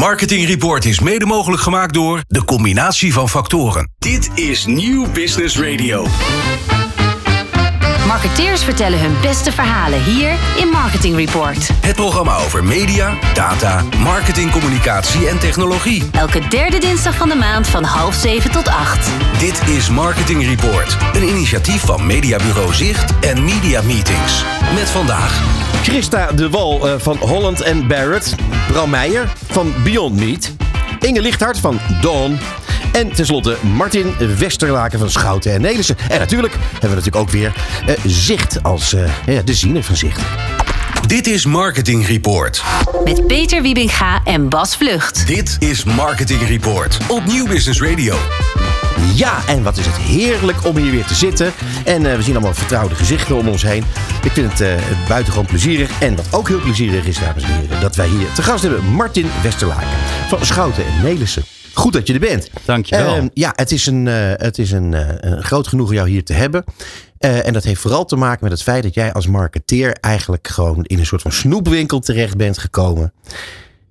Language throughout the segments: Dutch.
Marketing Report is mede mogelijk gemaakt door de combinatie van factoren. Dit is Nieuw Business Radio. Marketeers vertellen hun beste verhalen hier in Marketing Report. Het programma over media, data, marketing, communicatie en technologie. Elke derde dinsdag van de maand van half zeven tot acht. Dit is Marketing Report, een initiatief van Mediabureau Zicht en Media Meetings. Met vandaag Christa de Wal eh, van Holland en Barrett. Bram Meijer van Beyond Meat. Inge Lichthart van Dawn. En tenslotte Martin Westerlaken van Schouten en Nelissen. En natuurlijk hebben we natuurlijk ook weer eh, Zicht als eh, ja, de ziener van Zicht. Dit is Marketing Report. Met Peter Wiebinga en Bas Vlucht. Dit is Marketing Report op Nieuw Business Radio. Ja, en wat is het heerlijk om hier weer te zitten. En eh, we zien allemaal vertrouwde gezichten om ons heen. Ik vind het uh, buitengewoon plezierig. En wat ook heel plezierig is, dames en heren, dat wij hier te gast hebben Martin Westerlaken van Schouten en Nelissen. Goed dat je er bent. Dankjewel. Uh, ja, het is, een, uh, het is een, uh, een groot genoegen jou hier te hebben. en dat heeft vooral te maken met het feit dat jij als marketeer eigenlijk gewoon in een soort van snoepwinkel terecht bent gekomen.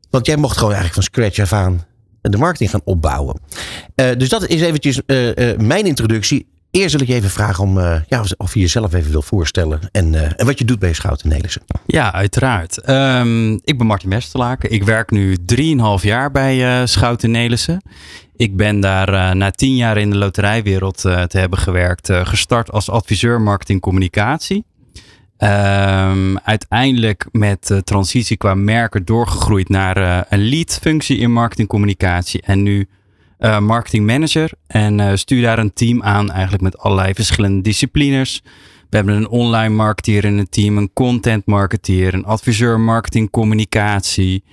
Want jij mocht gewoon eigenlijk van scratch af aan de marketing gaan opbouwen. dus dat is eventjes mijn introductie. Eerst wil ik je even vragen om, ja, of je jezelf even wil voorstellen. En, en wat je doet bij Schouten Nelissen. Ja, uiteraard. Um, ik ben Martin Westerlaken. Ik werk nu 3,5 jaar bij Schouten Nelissen. Ik ben daar na tien jaar in de loterijwereld te hebben gewerkt. gestart als adviseur marketing communicatie. Um, uiteindelijk met transitie qua merken doorgegroeid naar een lead functie in marketing communicatie. En nu uh, marketing manager. En uh, stuur daar een team aan, eigenlijk met allerlei verschillende disciplines. We hebben een online marketeer in het team, een content marketeer, een adviseur marketing communicatie.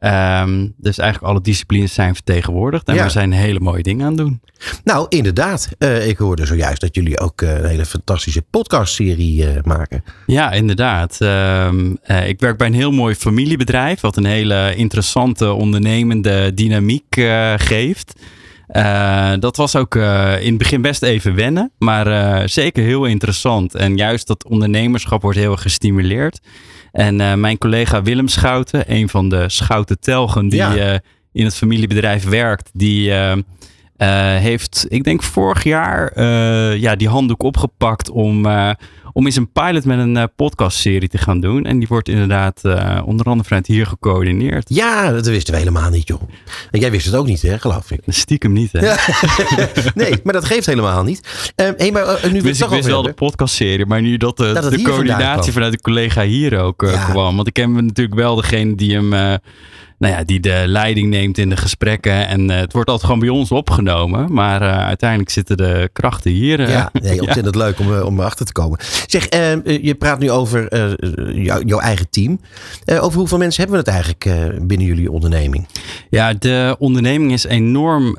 Um, dus eigenlijk alle disciplines zijn vertegenwoordigd. En ja. we zijn hele mooie dingen aan het doen. Nou, inderdaad. Uh, ik hoorde zojuist dat jullie ook een hele fantastische podcastserie maken. Ja, inderdaad. Um, ik werk bij een heel mooi familiebedrijf, wat een hele interessante ondernemende dynamiek geeft. Uh, dat was ook uh, in het begin best even wennen, maar uh, zeker heel interessant. En juist dat ondernemerschap wordt heel erg gestimuleerd. En mijn collega Willem Schouten, een van de Schouten Telgen die ja. in het familiebedrijf werkt, die heeft, ik denk vorig jaar, ja, die handdoek opgepakt om om eens een pilot met een podcastserie te gaan doen. En die wordt inderdaad onder andere vanuit hier gecoördineerd. Ja, dat wisten we helemaal niet, joh. En jij wist het ook niet, hè, geloof ik. Stiekem niet, hè? nee, maar dat geeft helemaal niet. Hey, maar, nu dus ik wist wel de podcastserie, maar nu dat, dat de coördinatie vanuit de collega hier ook ja. kwam. Want ik ken natuurlijk wel degene die hem nou ja, die de leiding neemt in de gesprekken. En uh, het wordt altijd gewoon bij ons opgenomen. Maar uh, uiteindelijk zitten de krachten hier. Uh, ja, nee, ontzettend ja. leuk om, om erachter te komen. Zeg, je praat nu over jou, jouw eigen team. over hoeveel mensen hebben we het eigenlijk binnen jullie onderneming? Ja, de onderneming is enorm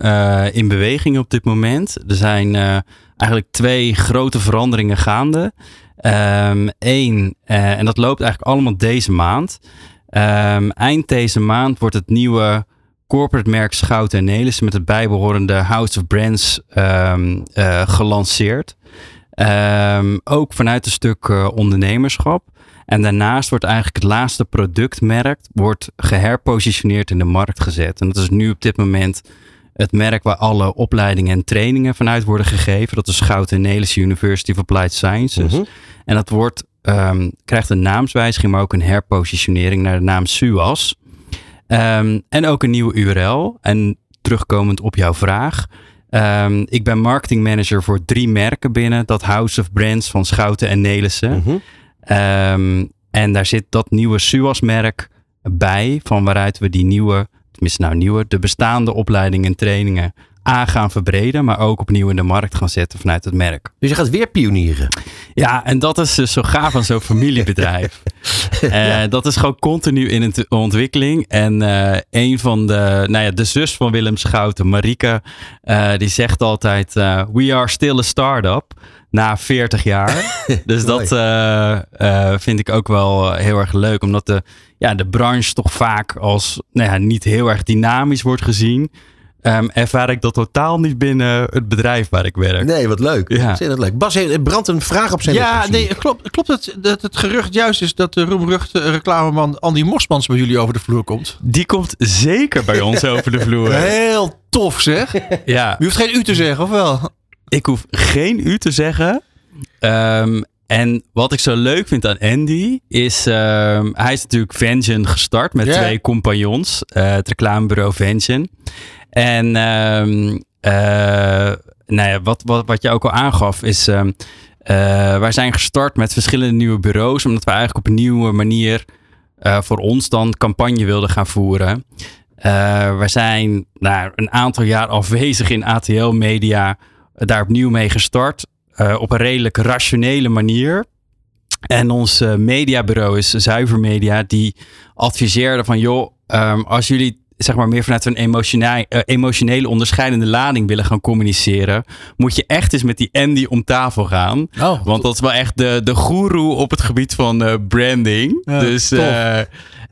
in beweging op dit moment. Er zijn eigenlijk twee grote veranderingen gaande. Eén, um, en dat loopt eigenlijk allemaal deze maand. Um, eind deze maand wordt het nieuwe corporate merk Schouten en Nelissen met het bijbehorende House of Brands um, uh, gelanceerd. Um, ook vanuit een stuk uh, ondernemerschap. En daarnaast wordt eigenlijk het laatste productmerk wordt geherpositioneerd in de markt gezet. En dat is nu op dit moment het merk waar alle opleidingen en trainingen vanuit worden gegeven. Dat is Schouten Nelissen University of Applied Sciences. Uh-huh. En dat wordt um, krijgt een naamswijziging, maar ook een herpositionering naar de naam SUAS. Um, en ook een nieuwe URL. En terugkomend op jouw vraag. Um, ik ben marketing manager voor drie merken binnen dat House of Brands van Schouten en Nelissen. Um, en daar zit dat nieuwe SUAS-merk bij, van waaruit we die nieuwe, tenminste nou nieuwe, de bestaande opleidingen en trainingen A gaan verbreden, maar ook opnieuw in de markt gaan zetten vanuit het merk. Dus je gaat weer pionieren. Ja, en dat is dus zo gaaf van zo'n familiebedrijf. ja. uh, dat is gewoon continu in ontwikkeling. En uh, een van de, nou ja, de zus van Willem Schouten, Marike, uh, die zegt altijd: We are still a start-up na 40 jaar. dus dat vind ik ook wel heel erg leuk, omdat de, ja, de branche toch vaak als nou ja, niet heel erg dynamisch wordt gezien. Ehm, ervaar ik dat totaal niet binnen het bedrijf waar ik werk. Nee, wat leuk. Ja. Ontzettend leuk. Bas, er brandt een vraag op zijn Ja, nee, klopt, klopt het dat het gerucht juist is dat de roemruchte reclameman Andy Mosmans bij jullie over de vloer komt? Die komt zeker bij ons over de vloer. Heel tof zeg. Ja, U hoeft geen u te zeggen, of wel? ik hoef geen u te zeggen. Ehm, en wat ik zo leuk vind aan Andy is, ehm, hij is natuurlijk Vengeance gestart met twee compagnons, eh, het reclamebureau Vengeance. En ehm, eh, nou ja, wat, wat, wat je ook al aangaf is, ehm, eh, wij zijn gestart met verschillende nieuwe bureaus, omdat we eigenlijk op een nieuwe manier eh, voor ons dan campagne wilden gaan voeren. We zijn nou, een aantal jaar afwezig in ATL Media, eh, daar opnieuw mee gestart. op een redelijk rationele manier. En ons mediabureau is Zuiver Media, die adviseerde van joh, ehm, als jullie zeg maar meer vanuit een emotionele, eh, emotionele onderscheidende lading willen gaan communiceren, moet je echt eens met die Andy om tafel gaan. Oh, Want dat is wel echt de, de goeroe op het gebied van eh, branding. Ja, dus, eh,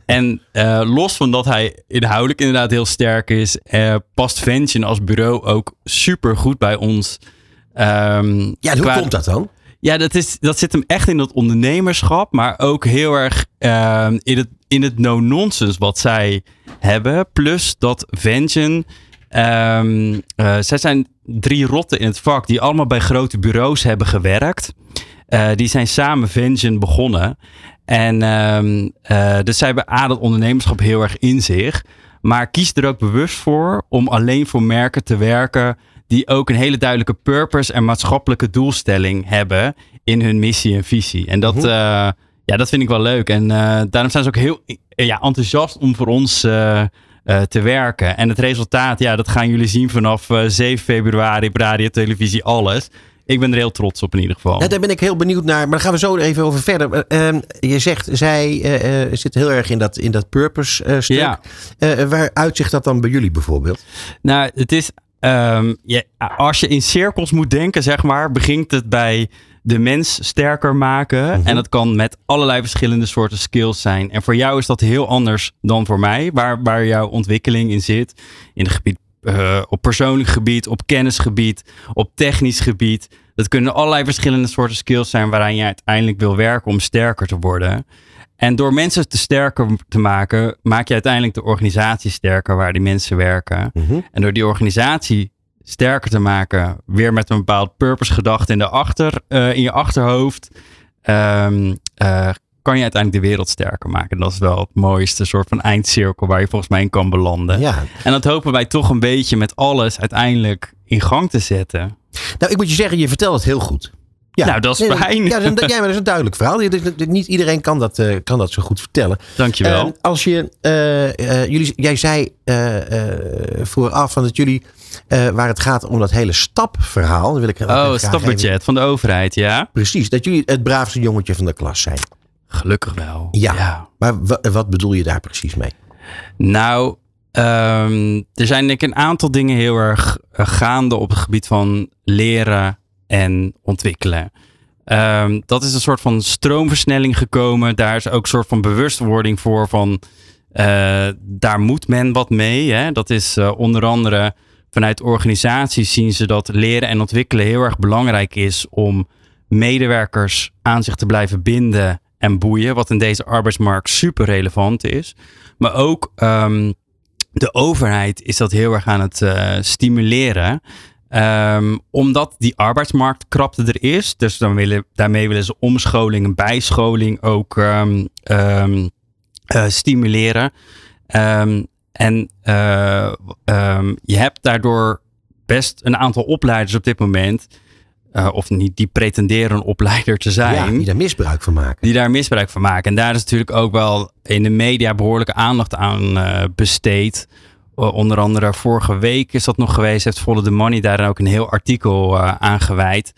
en eh, los van dat hij inhoudelijk inderdaad heel sterk is, eh, past Vention als bureau ook super goed bij ons. Ehm, Ja, hoe qua- komt dat dan? Ja, dat, is, dat zit hem echt in dat ondernemerschap, maar ook heel erg ehm, in het, in het no-nonsense wat zij hebben. Plus dat Vention, ehm, eh, zij zijn drie rotten in het vak die allemaal bij grote bureaus hebben gewerkt. Eh, die zijn samen Vention begonnen. En ehm, eh, dus zij hebben A, dat ondernemerschap heel erg in zich. Maar kies er ook bewust voor om alleen voor merken te werken die ook een hele duidelijke purpose en maatschappelijke doelstelling hebben in hun missie en visie. En dat, Mhm. eh, ja, dat vind ik wel leuk. En eh, daarom zijn ze ook heel eh, ja, enthousiast om voor ons te werken. En het resultaat, ja, dat gaan jullie zien vanaf eh, 7 februari op radio, televisie, alles. Ik ben er heel trots op in ieder geval. Ja, daar ben ik heel benieuwd naar. Maar daar gaan we zo even over verder. Eh, ehm, je zegt, zij zit heel erg in dat, in dat purpose stuk. Ja. Waar uitzicht dat dan bij jullie bijvoorbeeld? Nou, het is. Ehm, je, als je in cirkels moet denken, zeg maar, begint het bij de mens sterker maken. Mhm. En dat kan met allerlei verschillende soorten skills zijn. En voor jou is dat heel anders dan voor mij, waar, waar jouw ontwikkeling in zit. In het gebied. eh, op persoonlijk gebied, op kennisgebied, op technisch gebied. Dat kunnen allerlei verschillende soorten skills zijn waaraan je uiteindelijk wil werken om sterker te worden. En door mensen te sterker te maken, maak je uiteindelijk de organisatie sterker waar die mensen werken. Mhm. En door die organisatie sterker te maken, weer met een bepaald purpose gedachte in, de achter, eh, in je achterhoofd, ehm, eh, kan je uiteindelijk de wereld sterker maken. En dat is wel het mooiste soort van eindcirkel waar je volgens mij in kan belanden. Ja. En dat hopen wij toch een beetje met alles uiteindelijk in gang te zetten. Nou, ik moet je zeggen, je vertelt het heel goed. Ja. Nou, dat is fijn. Ja, ja, maar dat is een duidelijk verhaal. Dat- Niet iedereen kan dat, eh, kan dat zo goed vertellen. Dankjewel. Eh, als je, eh, jullie, jij zei vooraf van dat jullie, waar het gaat om dat hele stapverhaal. Dan wil ik oh, het stapbudget even- van de overheid, ja? Precies, dat jullie het braafste jongetje van de klas zijn. Gelukkig wel. Ja. Maar wa- wat bedoel je daar precies mee? Nou, ehm, er zijn denk ik een aantal dingen heel erg gaande op het gebied van leren en ontwikkelen. Ehm, dat is een soort van stroomversnelling gekomen. Daar is ook een soort van bewustwording voor van eh, daar moet men wat mee. Hè? Dat is eh, onder andere vanuit organisaties zien ze dat leren en ontwikkelen heel erg belangrijk is om medewerkers aan zich te blijven binden en boeien. Wat in deze arbeidsmarkt super relevant is. Maar ook ehm, de overheid is dat heel erg aan het eh, stimuleren. Ehm, omdat die arbeidsmarktkrapte er is. Dus dan willen, daarmee willen ze omscholing en bijscholing ook ehm, ehm, eh, stimuleren. En eh, je hebt daardoor best een aantal opleiders op dit moment. eh, of niet, die pretenderen een opleider te zijn Ja, die daar misbruik van maken. die daar misbruik van maken. En daar is natuurlijk ook wel in de media behoorlijke aandacht aan besteed. O- onder andere vorige week is dat nog geweest. Heeft Follow the Money daar ook een heel artikel eh, aan gewijd.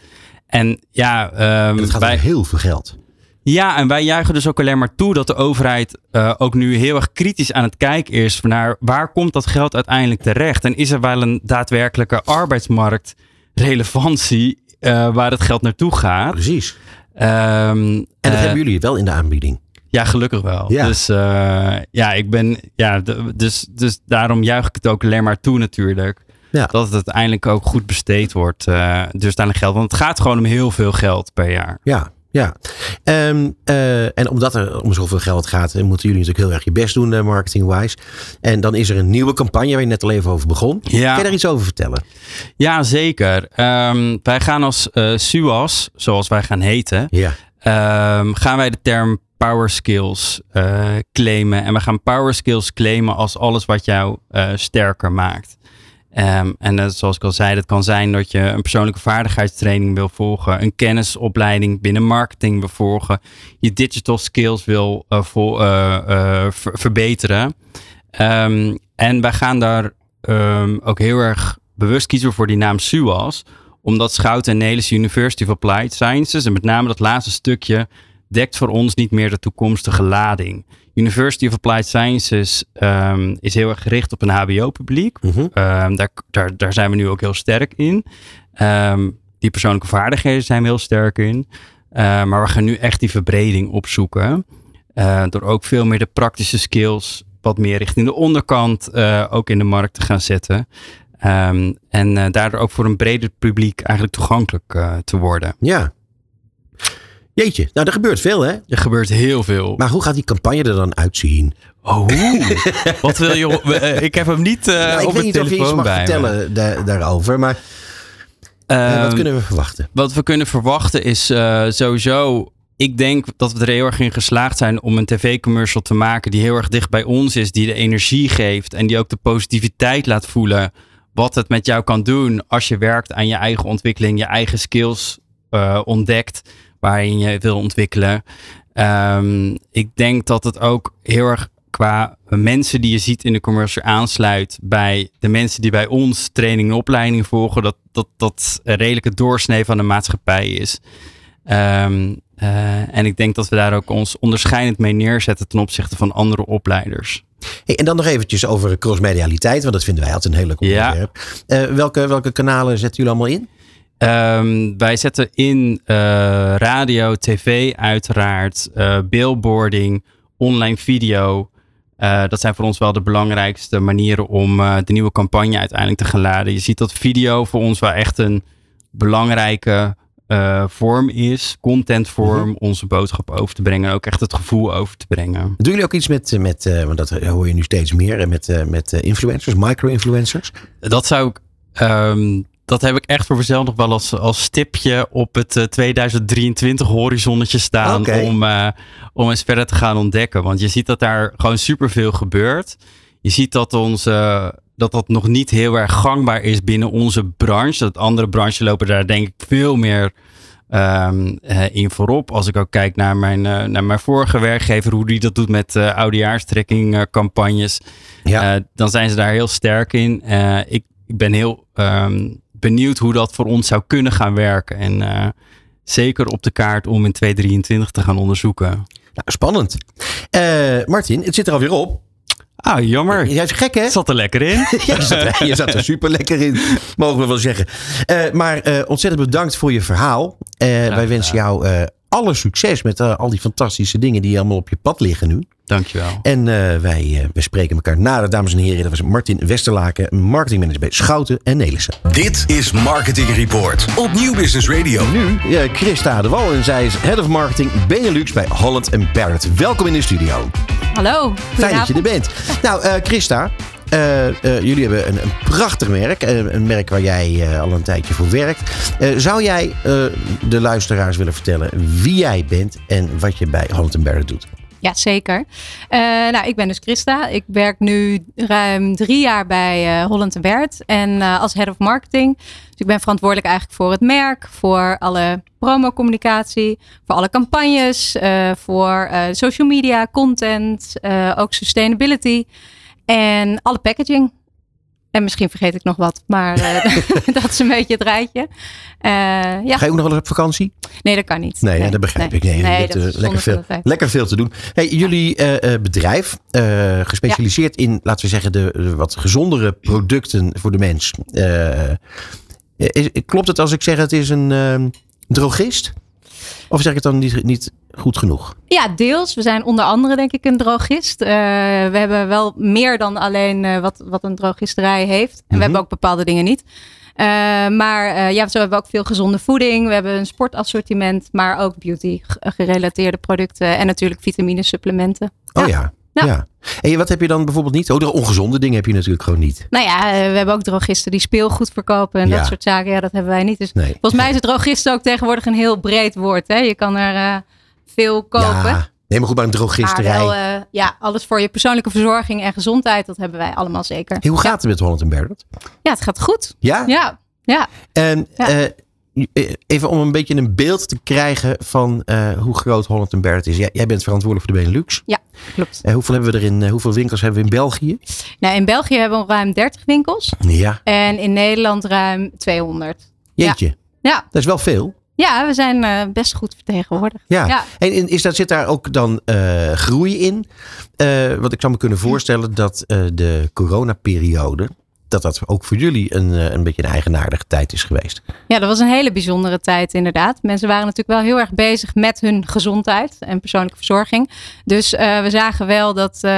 En ja, En het gaat om heel veel geld. ja, en wij juichen dus ook alleen maar toe dat de overheid eh, ook nu heel erg kritisch aan het kijken is naar waar komt dat geld uiteindelijk terecht? En is er wel een daadwerkelijke arbeidsmarktrelevantie eh, waar het geld naartoe gaat? Precies. Ehm, En dat eh, hebben jullie wel in de aanbieding. Ja, gelukkig wel. Ja. Dus eh, ja, ik ben. Ja, dus, dus daarom juich ik het ook alleen maar toe, natuurlijk. Ja. Dat het uiteindelijk ook goed besteed wordt. eh dus aan geld. Want het gaat gewoon om heel veel geld per jaar. Ja, ja. Eh, en omdat er om zoveel geld gaat, moeten jullie natuurlijk heel erg je best doen, marketing-wise. En dan is er een nieuwe campagne waar je net al even over begon. Ja. Kan je daar iets over vertellen? Ja, zeker. Ehm, wij gaan als SUAS, zoals wij gaan heten, Ja. Ehm, gaan wij de term power skills eh, claimen. En we gaan power skills claimen als alles wat jou eh, sterker maakt. Ehm, en zoals ik al zei, dat kan zijn dat je een persoonlijke vaardigheidstraining wil volgen, een kennisopleiding binnen marketing wil volgen, je digital skills wil eh, verbeteren. Ehm, en wij gaan daar ook heel erg bewust kiezen voor die naam SUAS, omdat Schouten en Nelis University of Applied Sciences, en met name dat laatste stukje, dekt voor ons niet meer de toekomstige lading. University of Applied Sciences ehm, is heel erg gericht op een HBO-publiek. Mhm. Ehm, daar, daar, daar zijn we nu ook heel sterk in. Ehm, die persoonlijke vaardigheden zijn we heel sterk in. Maar we gaan nu echt die verbreding opzoeken. Eh, door ook veel meer de praktische skills wat meer richting de onderkant eh, ook in de markt te gaan zetten. Ehm, en eh, daardoor ook voor een breder publiek eigenlijk toegankelijk eh, te worden. Ja. Jeetje, nou er gebeurt veel hè. Er gebeurt heel veel. Maar hoe gaat die campagne er dan uitzien? Oh, wat wil je? eh, ik heb hem niet eh Nou, ik op weet de niet of je iets telefoon mag bij vertellen da- daarover, maar eh, wat Ehm, kunnen we verwachten? Wat we kunnen verwachten is eh, sowieso. Ik denk dat we er heel erg in geslaagd zijn om een tv-commercial te maken die heel erg dicht bij ons is, die de energie geeft en die ook de positiviteit laat voelen. Wat het met jou kan doen als je werkt aan je eigen ontwikkeling, je eigen skills eh, ontdekt waarin je wil ontwikkelen. Ehm, ik denk dat het ook heel erg qua mensen die je ziet in de commercial aansluit bij de mensen die bij ons training en opleiding volgen, dat dat, dat een redelijke doorsnee van de maatschappij is. Ehm, eh, en ik denk dat we daar ook ons onderscheidend mee neerzetten ten opzichte van andere opleiders. Hey, en dan nog eventjes over crossmedialiteit, want dat vinden wij altijd een heel leuk Ja. onderwerp. Eh, welke, welke kanalen zetten jullie allemaal in? Ehm, wij zetten in eh, radio, tv uiteraard, eh, billboarding, online video. Dat zijn voor ons wel de belangrijkste manieren om de nieuwe campagne uiteindelijk te gaan laden. Je ziet dat video voor ons wel echt een belangrijke eh, vorm is, contentvorm, onze boodschap over te brengen en ook echt het gevoel over te brengen. Doen jullie ook iets met, eh, met eh, want dat hoor je nu steeds meer, met, met influencers, micro-influencers? Dat zou ik. ehm, dat heb ik echt voor mezelf nog wel als, als stipje op het eh, 2023 horizonnetje staan. Oké. Om, om eens verder te gaan ontdekken. Want je ziet dat daar gewoon superveel gebeurt. Je ziet dat, ons, eh, dat dat nog niet heel erg gangbaar is binnen onze branche. Dat andere branches lopen daar denk ik veel meer ehm, eh, in voorop. Als ik ook kijk naar mijn, eh, naar mijn vorige werkgever, hoe die dat doet met eh oudejaarstrekking eh, campagnes. Ja. Dan zijn ze daar heel sterk in. Ik, ik ben heel ehm, benieuwd hoe dat voor ons zou kunnen gaan werken. En zeker op de kaart om in 2023 te gaan onderzoeken. Nou, spannend. Martin, het zit er alweer op. Ah, jammer. Jij is gek hè? Zat er lekker in. Ja, je zat, je zat er super lekker in, mogen we wel zeggen. Eh, maar eh, ontzettend bedankt voor je verhaal. Eh, wij wensen jou alle succes met al die fantastische dingen die allemaal op je pad liggen nu. Dankjewel. En eh, wij eh, we spreken elkaar nader, dames en heren. Dat was Martin Westerlaken, marketingmanager bij Schouten en Nelissen. Dit is Marketing Report op Nieuw Business Radio. Nu eh, Christa de Wal en zij is Head of Marketing Benelux bij Holland Barrett. Welkom in de studio. Hallo. Fijn dat je er bent. Nou, eh, Christa, eh, eh, jullie hebben een, een prachtig merk. eh, een merk waar jij eh, al een tijdje voor werkt. Eh, zou jij eh, de luisteraars willen vertellen wie jij bent en wat je bij Holland Barrett doet? Ja, zeker. Eh, nou, ik ben dus Christa. Ik werk nu ruim drie jaar bij eh, Holland Bert en eh, als head of marketing. Dus ik ben verantwoordelijk eigenlijk voor het merk, voor alle promocommunicatie, voor alle campagnes, voor social media, content, ook sustainability en alle packaging. En misschien vergeet ik nog wat, maar eh, dat is een beetje het rijtje. Eh, ja, Ga je ook nog wel eens op vakantie? nee, dat kan niet. Nee, dat begrijp ik. Nee, dat eh, lekker, veel, lekker veel te doen. Hey, jullie bedrijf, gespecialiseerd in, laten we zeggen, de, de wat gezondere producten voor de mens. Is- klopt het als ik zeg het is een drogist? Of zeg ik het dan niet, niet goed genoeg? Ja, deels. We zijn onder andere denk ik een drogist. Uh, we hebben wel meer dan alleen uh, wat, wat een drogisterij heeft. En Mhm. we hebben ook bepaalde dingen niet. Uh, maar ja, zo hebben we ook veel gezonde voeding. We hebben een sportassortiment, maar ook beauty gerelateerde producten. En natuurlijk vitamine supplementen. Oh ja. ja. Ja. En wat heb je dan bijvoorbeeld niet? Oh, de ongezonde dingen heb je natuurlijk gewoon niet. Nou ja, we hebben ook drogisten die speelgoed verkopen en Ja. dat soort zaken. Ja, dat hebben wij niet. Dus Nee. volgens mij is het drogist ook tegenwoordig een heel breed woord. Hè? Je kan er eh, veel kopen. Ja. Nee, maar goed, bij een Maar drogisterij. wel, eh, ja, alles voor je persoonlijke verzorging en gezondheid, dat hebben wij allemaal zeker. Hey, hoe gaat het met Holland Bernard? Ja, het gaat goed. Ja? Ja, ja. En Ja. Eh, even om een beetje een beeld te krijgen van eh, hoe groot Holland Bernard is. Jij, jij bent verantwoordelijk voor de Benelux. klopt. Eh, hoeveel hebben we er in, hoeveel winkels hebben we in België? Nou, in België hebben we ruim 30 winkels Ja, en in Nederland ruim 200. jeetje. Ja, Dat is wel veel. ja we zijn best goed vertegenwoordigd. Ja. Ja. En en is dat, zit daar ook dan groei in? Want ik zou me kunnen voorstellen dat de coronaperiode, dat dat ook voor jullie een, eh, een beetje een eigenaardige tijd is geweest. Ja, dat was een hele bijzondere tijd inderdaad. Mensen waren natuurlijk wel heel erg bezig met hun gezondheid en persoonlijke verzorging. Dus eh, we zagen wel dat, eh,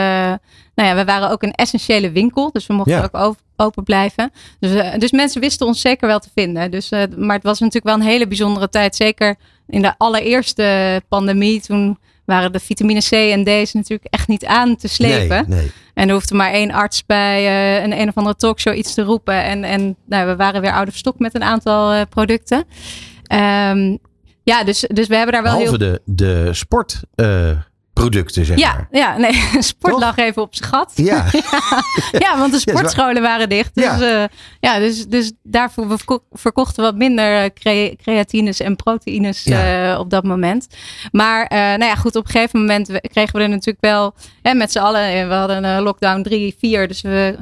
nou ja, we waren ook een essentiële winkel. Dus we mochten Ja. ook open blijven. Dus, dus mensen wisten ons zeker wel te vinden. Dus, maar het was natuurlijk wel een hele bijzondere tijd. Zeker in de allereerste pandemie. Toen waren de vitamine C en D's natuurlijk echt niet aan te slepen. Nee, nee. En er hoefde maar één arts bij eh, een een of andere talkshow iets te roepen. En, en nou, we waren weer out of stock met een aantal eh, producten. Ehm, ja, dus, dus we hebben daar wel Behalve heel... de, de sportproducten, zeg Ja, maar. ja, nee, sport Toch? lag even op zijn gat. Ja. Ja, want de sportscholen waren dicht. Dus, Ja. ja. ja, dus, dus daarvoor we verkochten wat minder eh, cre- creatines en proteïnes Ja. eh, op dat moment. Maar eh, nou ja, goed, op een gegeven moment kregen we er natuurlijk wel hè, met z'n allen. eh, We hadden een lockdown 3, 4, dus we,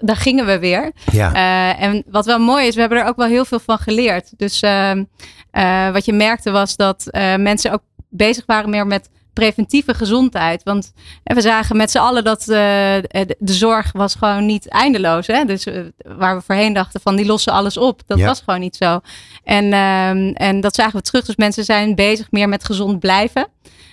daar gingen we weer. ja. Eh, en wat wel mooi is, we hebben er ook wel heel veel van geleerd. Dus ehm, eh, wat je merkte was dat eh, mensen ook bezig waren meer met preventieve gezondheid. Want we zagen met z'n allen dat eh, de, de zorg was gewoon niet eindeloos. Hè? Dus eh, waar we voorheen dachten van die lossen alles op. Dat Ja. was gewoon niet zo. En, ehm, en dat zagen we terug. Dus mensen zijn bezig meer met gezond blijven.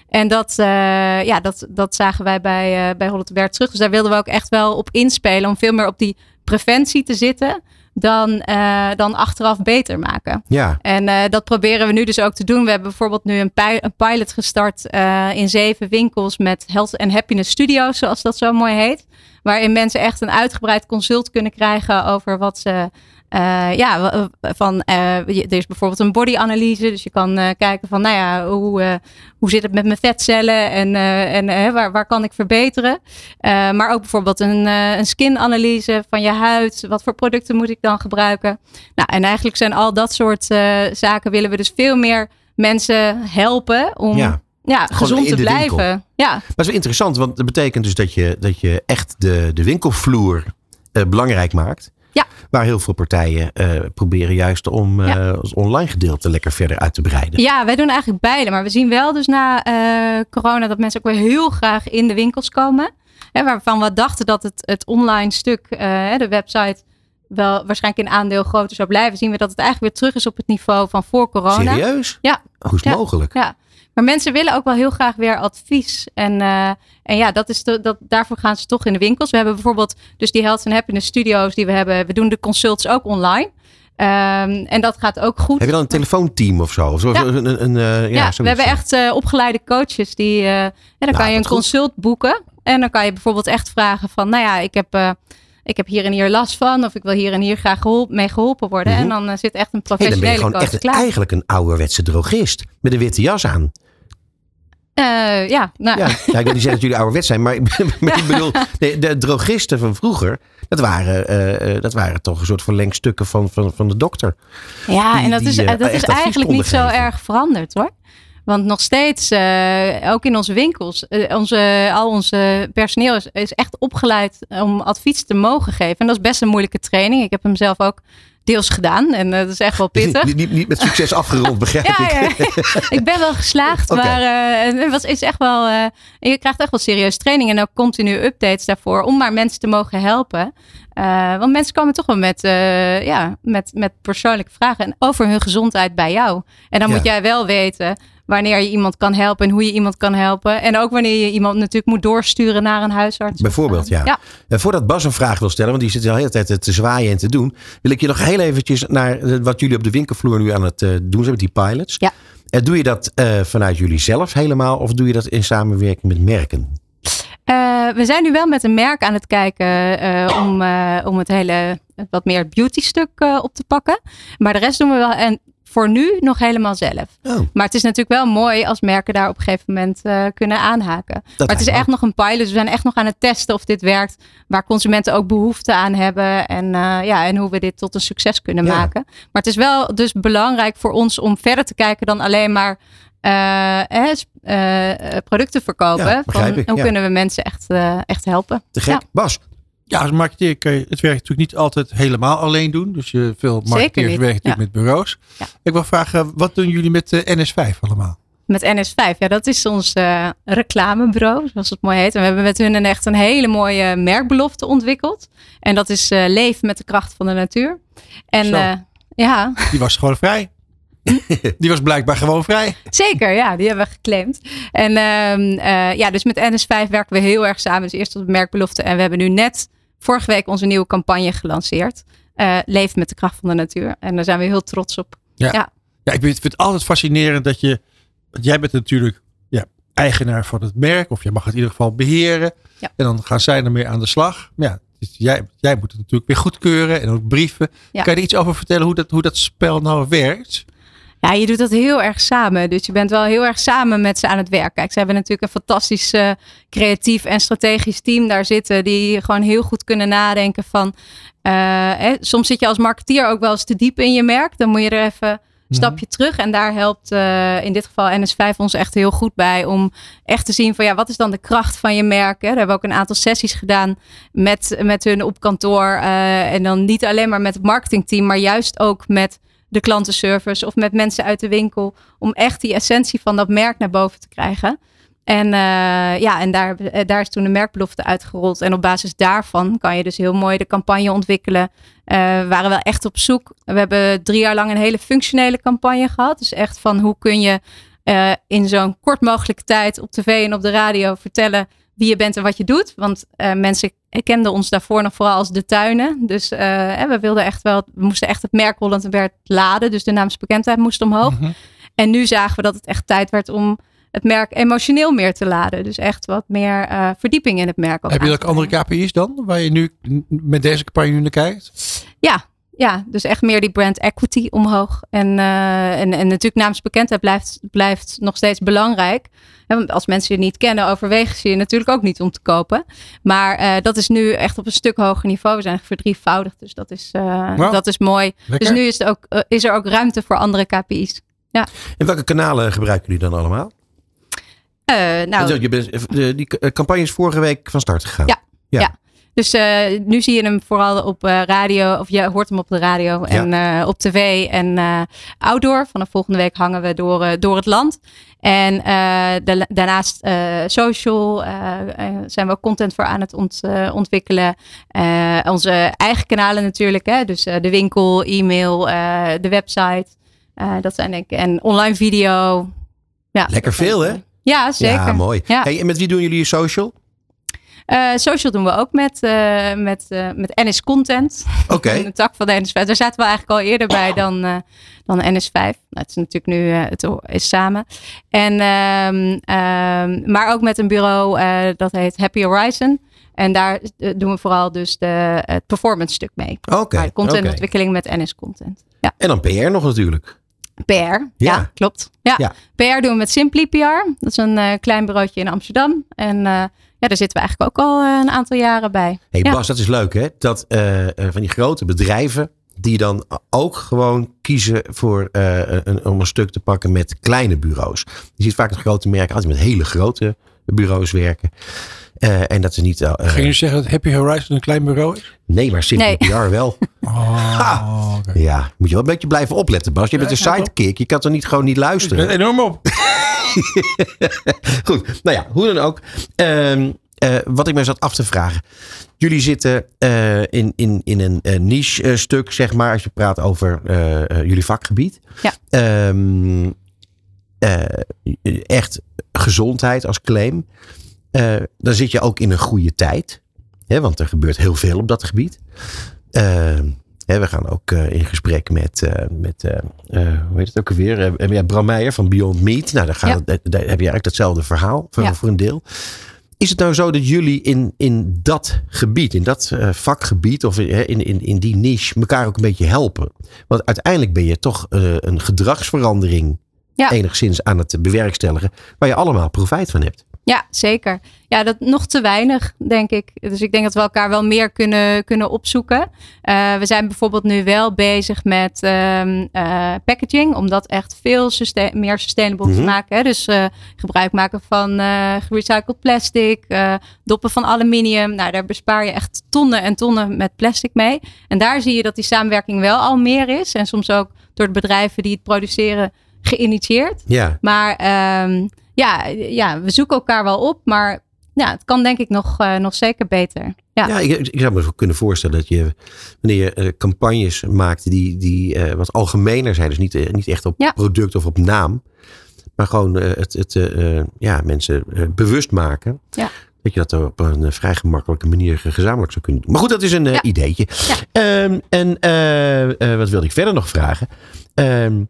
En dat, eh, ja, dat, dat zagen wij bij, uh, bij Holland terug. Dus daar wilden we ook echt wel op inspelen. Om veel meer op die preventie te zitten. Dan, eh, dan achteraf beter maken. ja. En eh, dat proberen we nu dus ook te doen. We hebben bijvoorbeeld nu een, pi- een pilot gestart eh, in zeven winkels met Health and Happiness Studios, zoals dat zo mooi heet. Waarin mensen echt een uitgebreid consult kunnen krijgen over wat ze. Eh, ja, van, je- er is bijvoorbeeld een bodyanalyse. Dus je kan eh, kijken van, nou ja, hoe, hoe zit het met mijn vetcellen en, en waar, waar kan ik verbeteren? Maar ook bijvoorbeeld een, een skin-analyse van je huid. Wat voor producten moet ik dan gebruiken? Nou, en eigenlijk zijn al dat soort zaken willen we dus veel meer mensen helpen om Ja. ja, gezond te winkel. blijven. Ja, Maar het is wel interessant, want dat betekent dus dat je, dat je echt de, de winkelvloer eh, belangrijk maakt. Ja. Waar heel veel partijen eh, proberen juist om Ja. ons online gedeelte lekker verder uit te breiden. ja, wij doen eigenlijk beide. Maar we zien wel dus na eh, corona dat mensen ook weer heel graag in de winkels komen. Hè, waarvan we dachten dat het, het online stuk, de website, wel waarschijnlijk in aandeel groter zou blijven. Zien we dat het eigenlijk weer terug is op het niveau van voor corona. Serieus? Ja. Hoe is het Ja. mogelijk? Ja, maar mensen willen ook wel heel graag weer advies. En, eh, en ja, dat is de, dat, daarvoor gaan ze toch in de winkels. We hebben bijvoorbeeld dus die Health and Happiness Studios die we hebben. We doen de consults ook online. Ehm, en dat gaat ook goed. Heb je dan een telefoonteam of zo? Of zo- Ja. een, een, een, eh, ja, ja, we hebben echt eh, opgeleide coaches die. ja, dan Nou, kan je een goed. consult boeken. En dan kan je bijvoorbeeld echt vragen van, nou ja, ik heb, ik heb hier en hier last van. Of ik wil hier en hier graag geholpen, mee geholpen worden. Mhm. En dan zit echt een Hey, dan ben je professionele gewoon coach echt klaar. eigenlijk een ouderwetse drogist. Met een witte jas aan. Eh, ja, nou, Ja, ik wil niet zeggen dat jullie ouderwets zijn, maar, maar ik bedoel, de, de drogisten van vroeger, dat waren, eh, eh, dat waren toch een soort verlengstukken van, van, van de dokter. Ja, die- en dat die, is, dat is eigenlijk niet zo erg veranderd hoor. Want nog steeds, ook in onze winkels, onze, al onze personeel is, is echt opgeleid om advies te mogen geven. En dat is best een moeilijke training. Ik heb hem zelf ook deels gedaan en eh, dat is echt wel pittig. Niet, niet, niet met succes afgerond, begrijp Ja, ik. ja. ik ben wel geslaagd, maar eh, het was, is echt wel, eh, je krijgt echt wel serieus training en ook continu updates daarvoor om maar mensen te mogen helpen. Want mensen komen toch wel met, ja, met, met persoonlijke vragen en over hun gezondheid bij jou. En dan Ja. moet jij wel weten wanneer je iemand kan helpen en hoe je iemand kan helpen. En ook wanneer je iemand natuurlijk moet doorsturen naar een huisarts. Bijvoorbeeld, ja. Ja. En voordat Bas een vraag wil stellen, want die zit de hele tijd te zwaaien en te doen, wil ik je nog heel eventjes naar eh, wat jullie op de winkelvloer nu aan het eh, doen zijn met die pilots. Ja. En doe je dat eh, vanuit jullie zelf helemaal of doe je dat in samenwerking met merken? Eh, we zijn nu wel met een merk aan het kijken eh, om, eh, om het hele wat meer beauty stuk eh, op te pakken. Maar de rest doen we wel en voor nu nog helemaal zelf. Oh, Maar het is natuurlijk wel mooi als merken daar op een gegeven moment eh, kunnen aanhaken. maar het is echt nog een pilot. We zijn echt nog aan het testen of dit werkt. Waar consumenten ook behoefte aan hebben. En, eh, ja, en hoe we dit tot een succes kunnen Ja. maken. Maar het is wel dus belangrijk voor ons om verder te kijken dan alleen maar eh, eh, producten verkopen. Ja, Van hoe ja. kunnen we mensen echt, echt helpen? te gek. Bas, Ja, als marketeer kun je het werk natuurlijk niet altijd helemaal alleen doen. Dus je, veel marketeers werken natuurlijk met bureaus. Ja. Ik wil vragen, wat doen jullie met de NS5 allemaal? Met NS5, ja, dat is ons eh, reclamebureau, zoals het mooi heet. En we hebben met hun een echt een hele mooie merkbelofte ontwikkeld. En dat is eh leef met de kracht van de natuur. En eh, ja, Die was gewoon vrij. Die was blijkbaar gewoon vrij. zeker, ja, die hebben we geclaimd. En ehm, eh, ja, dus met NS5 werken we heel erg samen. Dus eerst op de merkbelofte. En we hebben nu net vorige week onze nieuwe campagne gelanceerd. Eh, leef met de kracht van de natuur. En daar zijn we heel trots op. Ja, ik vind vind het altijd fascinerend dat je... Want jij bent natuurlijk ja, eigenaar van het merk. Of je mag het in ieder geval beheren. Ja. En dan gaan zij ermee aan de slag. Maar ja, dus jij, jij moet het natuurlijk weer goedkeuren. En ook brieven. Ja. Kan je er iets over vertellen hoe dat, hoe dat spel nou werkt? Ja, je doet dat heel erg samen. Dus je bent wel heel erg samen met ze aan het werk. Kijk, ze hebben natuurlijk een fantastisch eh, creatief en strategisch team daar zitten. Die gewoon heel goed kunnen nadenken van... eh, hè, soms zit je als marketeer ook wel eens te diep in je merk. Dan moet je er even een stapje terug. En daar helpt eh, in dit geval NS5 ons echt heel goed bij. Om echt te zien van ja, wat is dan de kracht van je merk. Hè? Daar hebben we ook een aantal sessies gedaan met, met hun op kantoor. en dan niet alleen maar met het marketingteam. Maar juist ook met de klantenservice of met mensen uit de winkel. Om echt die essentie van dat merk naar boven te krijgen. En eh, ja, en daar, eh, daar is toen de merkbelofte uitgerold. En op basis daarvan kan je dus heel mooi de campagne ontwikkelen. Eh, we waren wel echt op zoek. We hebben drie jaar lang een hele functionele campagne gehad. Dus echt van hoe kun je in zo'n kort mogelijke tijd op tv en op de radio vertellen wie je bent en wat je doet. Want eh, mensen kenden ons daarvoor nog vooral als de tuinen. Dus eh, we wilden echt wel, we moesten echt het merk Holland en Bert laden. Dus de naamsbekendheid moest omhoog. Mhm. En nu zagen we dat het echt tijd werd om het merk emotioneel meer te laden. Dus echt wat meer eh, verdieping in het merk. Heb je ook andere. KPI's dan? Waar je nu met deze campagne nu naar kijkt? Ja, ja, dus echt meer die brand equity omhoog. En, eh, en, en natuurlijk naamsbekendheid blijft, blijft nog steeds belangrijk. Want als mensen je niet kennen, overwegen ze je natuurlijk ook niet om te kopen. Maar eh, dat is nu echt op een stuk hoger niveau. We zijn verdrievoudigd, dus dat is, eh, dat is mooi. Lekker. Dus nu is, het ook, is er ook ruimte voor andere KPI's. en welke kanalen gebruiken jullie dan allemaal? Nou, je bent- de- die campagne is vorige week van start gegaan. Ja. Ja. Ja. Dus eh, nu zie je hem vooral op eh, radio, of je hoort hem op de radio en eh, op tv en outdoor. Vanaf volgende week hangen we door, door het land. En da- daarnaast social zijn we ook content voor aan het ont- ontwikkelen. Onze eigen kanalen natuurlijk, hè? dus de winkel, e-mail, de website. Dat zijn denk ik, en online video. Ja, Lekker veel, hè? Ja, zeker. Ja, mooi. Ja. Hey, en met wie doen jullie je social? Eh, social doen we ook met, eh, met, eh, met NS Content. Oké. Een tak van de NS5. Daar zaten we eigenlijk al eerder bij dan, dan NS5. Nou, het is natuurlijk nu het is samen. En, ehm, ehm, maar ook met een bureau dat heet Happy Horizon. En daar doen we vooral dus de, het performance stuk mee. Oké. Contentontwikkeling met NS Content. Ja. En dan PR nog natuurlijk. PR. Ja, Ja. klopt. Ja. Ja. PR doen we met Simply PR. Dat is een klein bureautje in Amsterdam. En ja, daar zitten we eigenlijk ook al eh, een aantal jaren bij. hey, Ja. Bas, dat is leuk hè? Dat eh, eh, van die grote bedrijven die dan ook gewoon kiezen voor een, om een stuk te pakken met kleine bureaus. Je ziet vaak het grote merken altijd met hele grote bureaus werken. Eh, en dat is niet... eh, Ging je zeggen dat Happy Horizon een klein bureau is? nee, maar Simply Nee. PR wel. Oh. Ja, moet je wel een beetje blijven opletten, Bas. Je bent Ja, een sidekick. Je kan toch niet gewoon niet Ik ben luisteren? enorm op. Goed, nou ja, hoe dan ook. Ehm, eh, wat ik me zat af te vragen. Jullie zitten eh, in, in, in een eh, niche eh, stuk, zeg maar, als je praat over eh, eh, jullie vakgebied. Ja. Ehm, eh, echt gezondheid als claim. Eh, dan zit je ook in een goede tijd. Hè, want er gebeurt heel veel op dat gebied. Eh, hè, we gaan ook eh, in gesprek met, met hoe heet het ook alweer? Ja, Bram Meijer van Beyond Meat. Nou, daar, gaat Ja. het, daar heb je eigenlijk hetzelfde verhaal voor, Ja. voor een deel. Is het nou zo dat jullie in, in dat gebied, in dat vakgebied of in, in, in, in die niche elkaar ook een beetje helpen? Want uiteindelijk ben je toch een gedragsverandering Ja. enigszins aan het bewerkstelligen, waar je allemaal profijt van hebt. Ja, zeker. Ja, dat nog te weinig, denk ik. Dus ik denk dat we elkaar wel meer kunnen, kunnen opzoeken. Eh, we zijn bijvoorbeeld nu wel bezig met ehm, eh, packaging, om dat echt veel sustain- meer sustainable te Mhm. maken. Hè. Dus eh, gebruik maken van gerecycled plastic, doppen van aluminium. Nou, daar bespaar je echt tonnen en tonnen met plastic mee. En daar zie je dat die samenwerking wel al meer is. En soms ook door de bedrijven die het produceren geïnitieerd. Ja, Maar ehm, ja, ja, we zoeken elkaar wel op. Maar ja, het kan denk ik nog, eh, nog zeker beter. Ja. ja ik, ik zou me kunnen voorstellen dat je, wanneer je eh, campagnes maakt die, die eh, wat algemener zijn, dus niet, niet echt op Ja. product of op naam, maar gewoon het, het ja, mensen bewust maken. Ja. Dat je dat op een vrij gemakkelijke manier gezamenlijk zou kunnen doen. Maar goed, dat is een Ja. ideetje. Ja. Ehm, en wat wilde ik verder nog vragen? Ehm,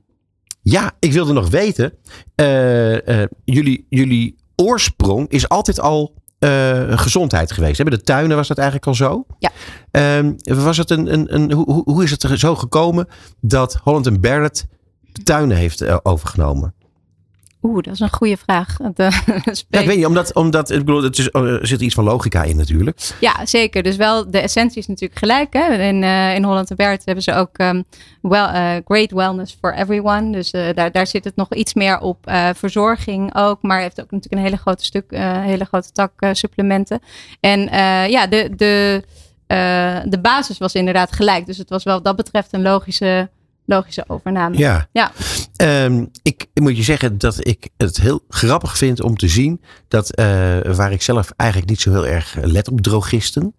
ja, ik wilde nog weten. eh, eh, jullie, jullie oorsprong is altijd al eh, gezondheid geweest. Bij de tuinen was dat eigenlijk al zo. Ja. Ehm, was het een, een, een, hoe, hoe- hoe is het er zo gekomen dat Holland Barrett de tuinen heeft overgenomen? Oeh, dat is een goede vraag. Eh, Ja, ik weet niet, omdat, omdat ik bedoel, het is, eh, er zit iets van logica in natuurlijk. Ja, zeker. Dus wel, de essentie is natuurlijk gelijk. Hè? In, eh, in Holland en Bert hebben ze ook ehm, well, eh, great wellness for everyone. Dus eh, daar, daar zit het nog iets meer op. eh, verzorging ook, maar heeft ook natuurlijk een hele grote stuk, eh, hele grote tak eh, supplementen. En eh, ja, de, de, eh, de basis was inderdaad gelijk. Dus het was wel wat dat betreft een logische, logische overname. Ja. Ja. Ehm, ik moet je zeggen dat ik het heel grappig vind om te zien dat eh, waar ik zelf eigenlijk niet zo heel erg let op drogisten.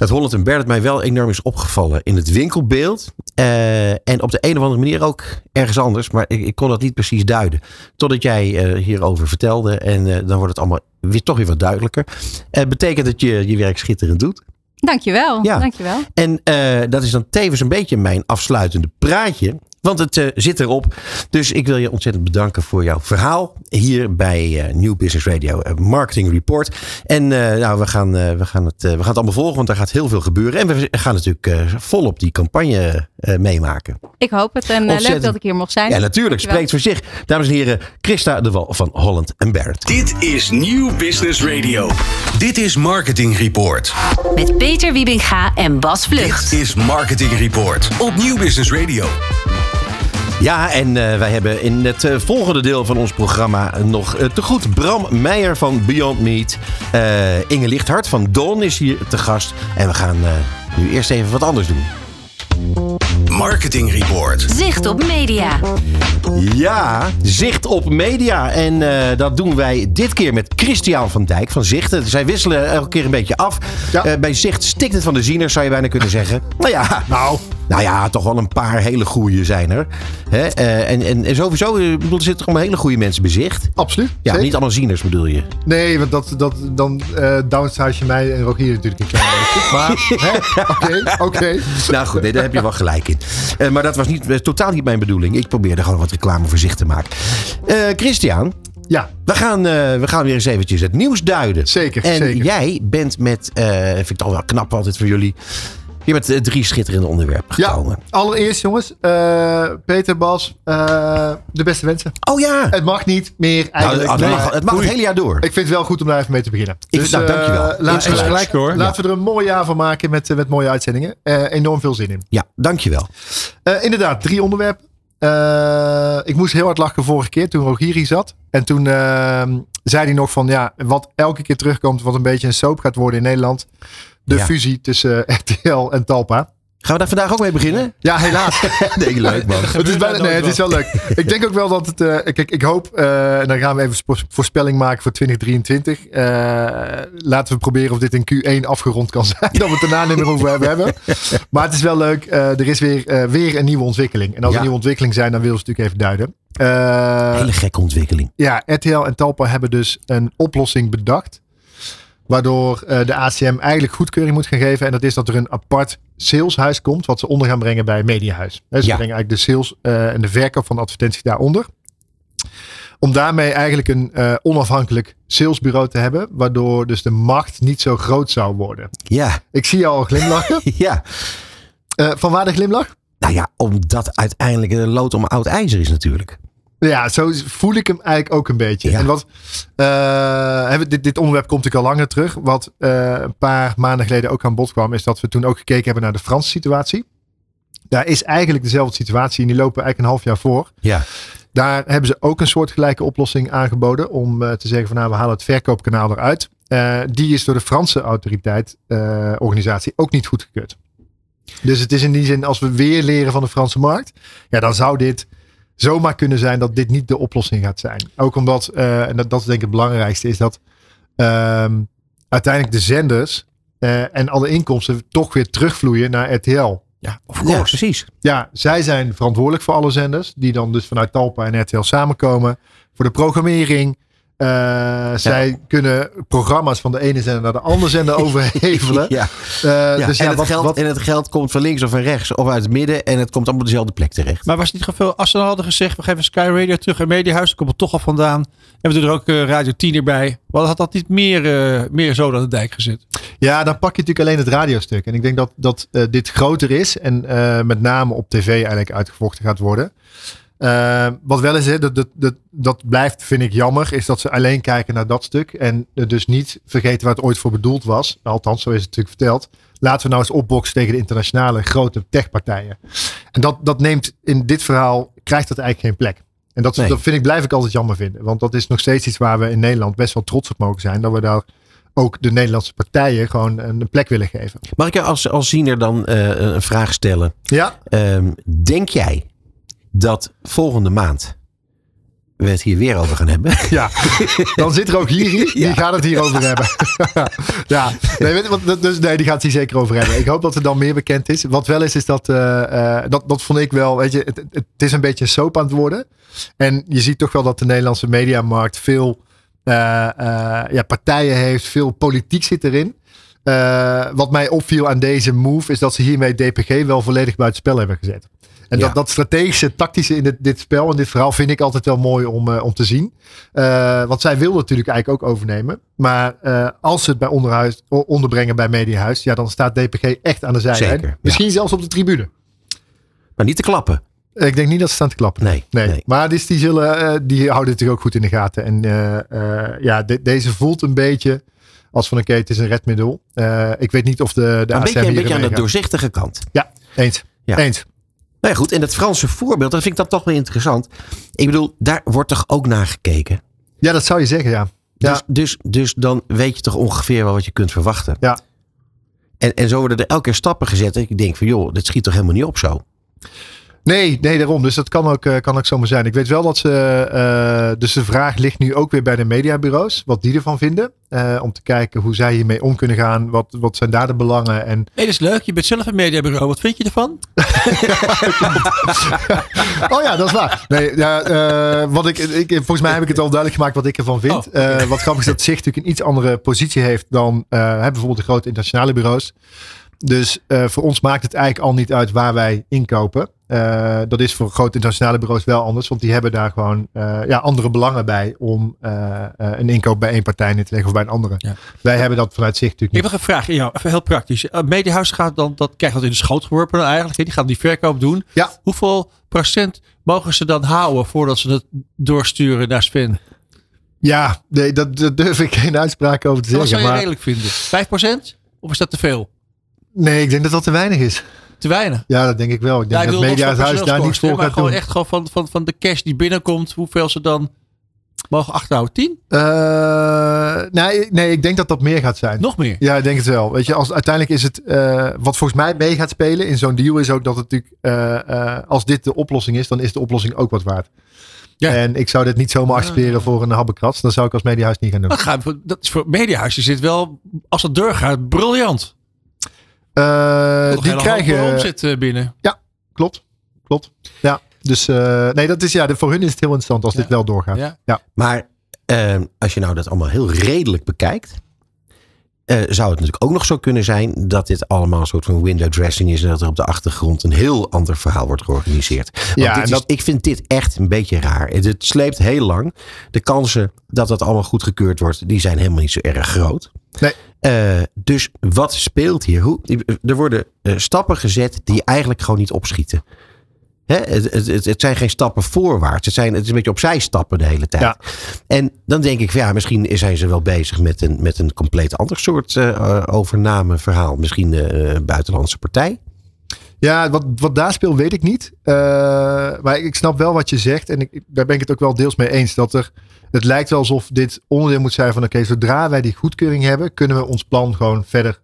Dat Holland en Bert mij wel enorm is opgevallen in het winkelbeeld. Eh, en op de een of andere manier ook ergens anders. Maar ik, ik kon dat niet precies duiden. Totdat jij eh, hierover vertelde. En eh, dan wordt het allemaal weer, toch weer wat duidelijker. Het betekent dat je je werk schitterend doet. Dankjewel. Ja. Dankjewel. En eh, dat is dan tevens een beetje mijn afsluitende praatje. Want het eh, zit erop. Dus ik wil je ontzettend bedanken voor jouw verhaal. Hier bij eh, New Business Radio eh, Marketing Report. En eh, nou, we, gaan, eh, we, gaan het, eh, we gaan het allemaal volgen. Want daar gaat heel veel gebeuren. En we gaan natuurlijk eh, volop die campagne eh, meemaken. Ik hoop het. En leuk dat ik hier mocht zijn. Ja, natuurlijk. Dankjewel. Spreekt voor zich. Dames en heren, Christa de Wal van Holland Barrett. Dit is Nieuw Business Radio. Dit is Marketing Report. Met Peter Wiebinga en Bas Vlucht. Dit is Marketing Report op Nieuw Business Radio. Ja, en eh, wij hebben in het eh, volgende deel van ons programma nog eh, te goed Bram Meijer van Beyond Meat. Inge Lichthart van Dawn is hier te gast. En we gaan nu eerst even wat anders doen. Marketing Report. Zicht op media. Ja, Zicht op Media. En eh, dat doen wij dit keer met Christian van Dijk van Zicht. Eh, Zij wisselen elke keer een beetje af. Ja. Eh, bij Zicht stikt het van de zieners, zou je bijna kunnen zeggen. Nou ja, Nou, Nou ja, toch wel een paar hele goede zijn er. Hè? eh, en, en, en sowieso, bedoel, er zitten gewoon hele goede mensen bezicht. absoluut. Ja, Zeker. niet allemaal zieners bedoel je. Nee, want dat, dat, dan eh downsize je mij en Rogier natuurlijk een klein beetje. Maar, hè, oké, oké. Nou goed, nee, daar heb je wel gelijk in. Eh, maar dat was niet, eh, totaal niet mijn bedoeling. Ik probeerde gewoon wat reclame voor zich te maken. Eh, Christian, Ja, we gaan, we gaan weer eens eventjes het nieuws duiden. zeker, En zeker. jij bent met, eh vind ik toch wel knap altijd voor jullie. Je bent eh, drie schitterende onderwerpen Ja, gekomen. allereerst jongens, eh, Peter, Bas, eh, de beste wensen. Oh ja, Het mag niet meer nou, eigenlijk. het, mag, het mag het hele jaar door. Ik vind het wel goed om daar even mee te beginnen. Ik- nou, eh, dankjewel. laat- Insgelijks. gelijk, hoor. Laten we er een mooi jaar van maken met, met mooie uitzendingen. Eh, enorm veel zin in. Ja, dankjewel. Eh, inderdaad, drie onderwerpen. Eh, ik moest heel hard lachen vorige keer toen Rogier hier zat. En toen zei hij nog van ja, wat elke keer terugkomt, wat een beetje een soap gaat worden in Nederland. De Ja. fusie tussen RTL en Talpa. Gaan we daar vandaag ook mee beginnen? Ja, helaas. nee, leuk man. het, is bijna, nee, het is wel leuk. Ik denk ook wel dat het. eh, kijk, ik hoop. eh, en dan gaan we even voorspelling maken voor 2023. Eh, laten we proberen of dit in Q1 afgerond kan zijn. Dat we het daarna niet meer over hebben. hebben. Maar het is wel leuk. eh, er is weer, weer een nieuwe ontwikkeling. En als er Ja. een nieuwe ontwikkeling zijn, dan willen ze natuurlijk even duiden. Eh, Hele gekke ontwikkeling. ja, RTL en Talpa hebben dus een oplossing bedacht. Waardoor eh, de ACM eigenlijk goedkeuring moet gaan geven. En dat is dat er een apart saleshuis komt. Wat ze onder gaan brengen bij Mediahuis. Hè, ze Ja. brengen eigenlijk de sales eh, en de verkoop van de advertentie daaronder. Om daarmee eigenlijk een eh, onafhankelijk salesbureau te hebben. Waardoor dus de macht niet zo groot zou worden. Ja, Ik zie jou al glimlachen. ja. Van waar de glimlach? Nou ja, omdat uiteindelijk een lood om oud ijzer is natuurlijk. Ja, zo voel ik hem eigenlijk ook een beetje. Ja. En wat, hebben- dit, dit onderwerp komt natuurlijk al langer terug. Wat eh, een paar maanden geleden ook aan bod kwam, is dat we toen ook gekeken hebben naar de Franse situatie. Daar is eigenlijk dezelfde situatie en die lopen eigenlijk een half jaar voor. Ja. Daar hebben ze ook een soortgelijke oplossing aangeboden om eh, te zeggen van nou we halen het verkoopkanaal eruit. Die is door de Franse autoriteit, organisatie ook niet goedgekeurd. Dus het is in die zin, als we weer leren van de Franse markt, ja, dan zou dit zomaar kunnen zijn dat dit niet de oplossing gaat zijn. Ook omdat, eh, en dat, dat is denk ik het belangrijkste, is dat ehm, uiteindelijk de zenders eh, en alle inkomsten toch weer terugvloeien naar RTL. Ja, of Ja, course. precies. Ja, zij zijn verantwoordelijk voor alle zenders, die dan dus vanuit Talpa en RTL samenkomen. Voor de programmering. Eh, Zij kunnen programma's van de ene zender naar de andere zender overhevelen. Ja. Eh, Ja, Dus en, ja, het wat, geld, wat, en het geld komt van links of van rechts of uit het midden. En het komt allemaal op dezelfde plek terecht. Maar was het niet gewoon veel, als ze dan hadden gezegd, we geven Sky Radio terug en Mediahuis, dan komt het toch al vandaan. En we doen er ook eh, Radio 10 erbij. Wat had dat niet meer, eh, meer zo aan de dijk gezet? Ja, dan pak je natuurlijk alleen het radiostuk. En ik denk dat, dat dit groter is en eh, met name op tv eigenlijk uitgevochten gaat worden. Eh, wat wel is, hè, dat, dat, dat, dat blijft, vind ik jammer, is dat ze alleen kijken naar dat stuk. En dus niet vergeten waar het ooit voor bedoeld was. Althans, zo is het natuurlijk verteld. Laten we nou eens opboksen tegen de internationale grote techpartijen. En dat, dat neemt in dit verhaal, krijgt dat eigenlijk geen plek. En dat, Nee. dat vind ik, blijf ik altijd jammer vinden. Want dat is nog steeds iets waar we in Nederland best wel trots op mogen zijn. Dat we daar ook de Nederlandse partijen gewoon een plek willen geven. Mag ik als, als ziener dan eh, een vraag stellen? Ja, Ehm, denk jij dat volgende maand we het hier weer over gaan hebben? ja. dan zit er ook Hiri, die Ja. gaat het hierover hebben. ja, nee, weet je dus, nee, die gaat het hier zeker over hebben. Ik hoop dat er dan meer bekend is. Wat wel is, is dat, eh, eh, dat, dat vond ik wel, weet je, het, het, het is een beetje een soap aan het worden. En je ziet toch wel dat de Nederlandse mediamarkt veel eh, ja, partijen heeft, veel politiek zit erin. Wat mij opviel aan deze move is dat ze hiermee DPG wel volledig buiten spel hebben gezet. En Ja. dat, dat strategische, tactische in dit, dit spel en dit verhaal vind ik altijd wel mooi om, eh, om te zien. Eh, want zij wil natuurlijk eigenlijk ook overnemen. Maar eh, als ze het bij onderhuis, onderbrengen bij Mediahuis, ja, dan staat DPG echt aan de zijlijn. Zeker, ja. Misschien zelfs op de tribune. Maar niet te klappen. Ik denk niet dat ze staan te klappen. Nee. Nee, nee. maar dus die, zullen, die houden het natuurlijk ook goed in de gaten. En ja, de- deze voelt een beetje als van oké, het is een redmiddel. Ik weet niet of de, de Maar een beetje, een beetje aan de doorzichtige kant. Ja, eens. Ja. Eens. Nou ja, goed, en dat Franse voorbeeld, dat vind ik dan toch wel interessant. Ik bedoel, daar wordt toch ook naar gekeken? Ja, dat zou je zeggen, ja. Ja. Dus, dus, dus dan weet je toch ongeveer wel wat je kunt verwachten. Ja. En, en zo worden er elke keer stappen gezet. En ik denk van joh, dit schiet toch helemaal niet op zo. Nee, nee, daarom. Dus dat kan ook, eh, kan ook zomaar zijn. Ik weet wel dat ze. eh, dus de vraag ligt nu ook weer bij de mediabureaus. Wat die ervan vinden. Eh, om te kijken hoe zij hiermee om kunnen gaan. Wat, wat zijn daar de belangen? En Hé, dat is leuk. Je bent zelf een mediabureau. Wat vind je ervan? Oh ja, dat is waar. Nee, ja, eh, wat ik, ik, volgens mij heb ik het al duidelijk gemaakt wat ik ervan vind. Oh, Eh, wat grappig is dat Zicht natuurlijk een iets andere positie heeft dan eh, bijvoorbeeld de grote internationale bureaus. Dus eh, voor ons maakt het eigenlijk al niet uit waar wij inkopen. Eh, dat is voor grote internationale bureaus wel anders, want die hebben daar gewoon eh, ja, andere belangen bij om een inkoop bij één partij neer te leggen of bij een andere. Ja. Wij hebben dat vanuit Zicht Ik natuurlijk heb nog een vraag. Ja, even heel praktisch. Uh, Mediahuis gaat dan, dat krijgt dat in de schoot geworpen dan eigenlijk. Die gaan die verkoop doen. Ja. Hoeveel procent mogen ze dan houden voordat ze het doorsturen naar Sven? niet. Ja, nee, dat, dat durf ik geen uitspraak over te Wat zeggen. zou je Maar, redelijk vinden? 5%? Of is dat te veel? Nee, ik denk dat dat te weinig is. Te weinig? Ja, dat denk ik wel. Ik denk Ja, ik dat los van Mediahuis daar niet voor maar gaat gewoon doen. echt gewoon van, van, van de cash die binnenkomt, hoeveel ze dan Mogen achterhouden 10? Eh, nee, nee, ik denk dat dat meer gaat zijn. Nog meer? Ja, ik denk het wel. Weet je, als, uiteindelijk is het, eh, wat volgens mij mee gaat spelen in zo'n deal is ook dat het natuurlijk, eh, als dit de oplossing is, dan is de oplossing ook wat waard. Ja. En ik zou dit niet zomaar accepteren voor een habbekrats. Dat zou ik als mediahuis niet gaan doen. Dat, gaat, voor- dat is voor Mediahuis. Je zit wel, als het doorgaat, briljant. Eh, Nog die krijgen, omzet eh, binnen. klopt, klopt. Ja, dus eh, nee, dat is ja, voor hun is het heel interessant als Ja. dit wel doorgaat. Ja. Maar eh, als je nou dat allemaal heel redelijk bekijkt. eh, zou het natuurlijk ook nog zo kunnen zijn dat dit allemaal een soort van window dressing is. En dat er op de achtergrond een heel ander verhaal wordt georganiseerd. Want Ja, is- dat- ik vind dit echt een beetje raar. Het, het sleept heel lang. De kansen dat dat allemaal goedgekeurd wordt, die zijn helemaal niet zo erg groot. Nee. Eh, dus wat speelt hier? Hoe, er worden eh, stappen gezet die eigenlijk gewoon niet opschieten. Hè, het, het, zijn geen stappen voorwaarts. Het, zijn, het is een beetje opzij stappen de hele tijd. Ja. En dan denk ik, ja, misschien zijn ze wel bezig met een, met een compleet ander soort eh overnameverhaal. Misschien een buitenlandse partij. Ja, wat, wat daar speelt weet ik niet. Eh, maar ik snap wel wat je zegt. En ik, daar ben ik het ook wel deels mee eens. Dat er, het lijkt wel alsof dit onderdeel moet zijn van... Oké, zodra wij die goedkeuring hebben... kunnen we ons plan gewoon verder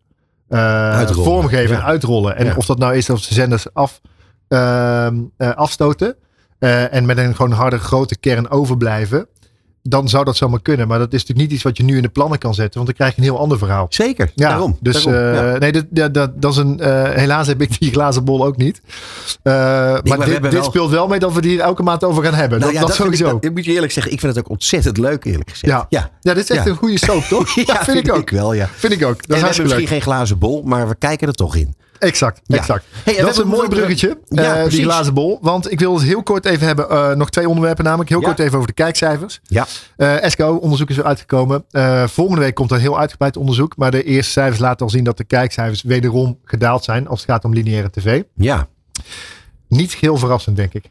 Uitrollen. vormgeven Ja. en uitrollen. En Ja. of dat nou is dat ze zenders af, ehm, eh, afstoten... en met een gewoon harde grote kern overblijven... dan zou dat zomaar kunnen. Maar dat is natuurlijk niet iets wat je nu in de plannen kan zetten. Want dan krijg je een heel ander verhaal. Zeker, Ja, daarom. Dus daarom, eh, ja. nee, dat, dat, dat, dat is een. eh, helaas heb ik die glazen bol ook niet. Eh, maar dit, hebben dit wel- speelt wel mee dat we die hier elke maand over gaan hebben. Nou dat ja, dat, ik- sowieso. dat- ik moet je eerlijk zeggen, ik vind het ook ontzettend leuk, eerlijk gezegd. Ja. ja. ja, dit is echt een goede soap, toch? Ja, vind, ik ook. wel, ja. Vind ik ook. Dat is we hebben hartstikke misschien leuk. geen glazen bol, maar we kijken er toch in. Exact, Ja. exact. Hey, dat is een mooi bruggetje, Ja, eh, die glazen bol. Want ik wil het heel kort even hebben. eh, nog twee onderwerpen namelijk. Heel Ja. kort even over de kijkcijfers. Ja. Eh SKO-onderzoek is weer uitgekomen. Volgende week komt er een heel uitgebreid onderzoek. Maar de eerste cijfers laten al zien dat de kijkcijfers wederom gedaald zijn. Als het gaat om lineaire tv. Ja. Niet heel verrassend, denk ik.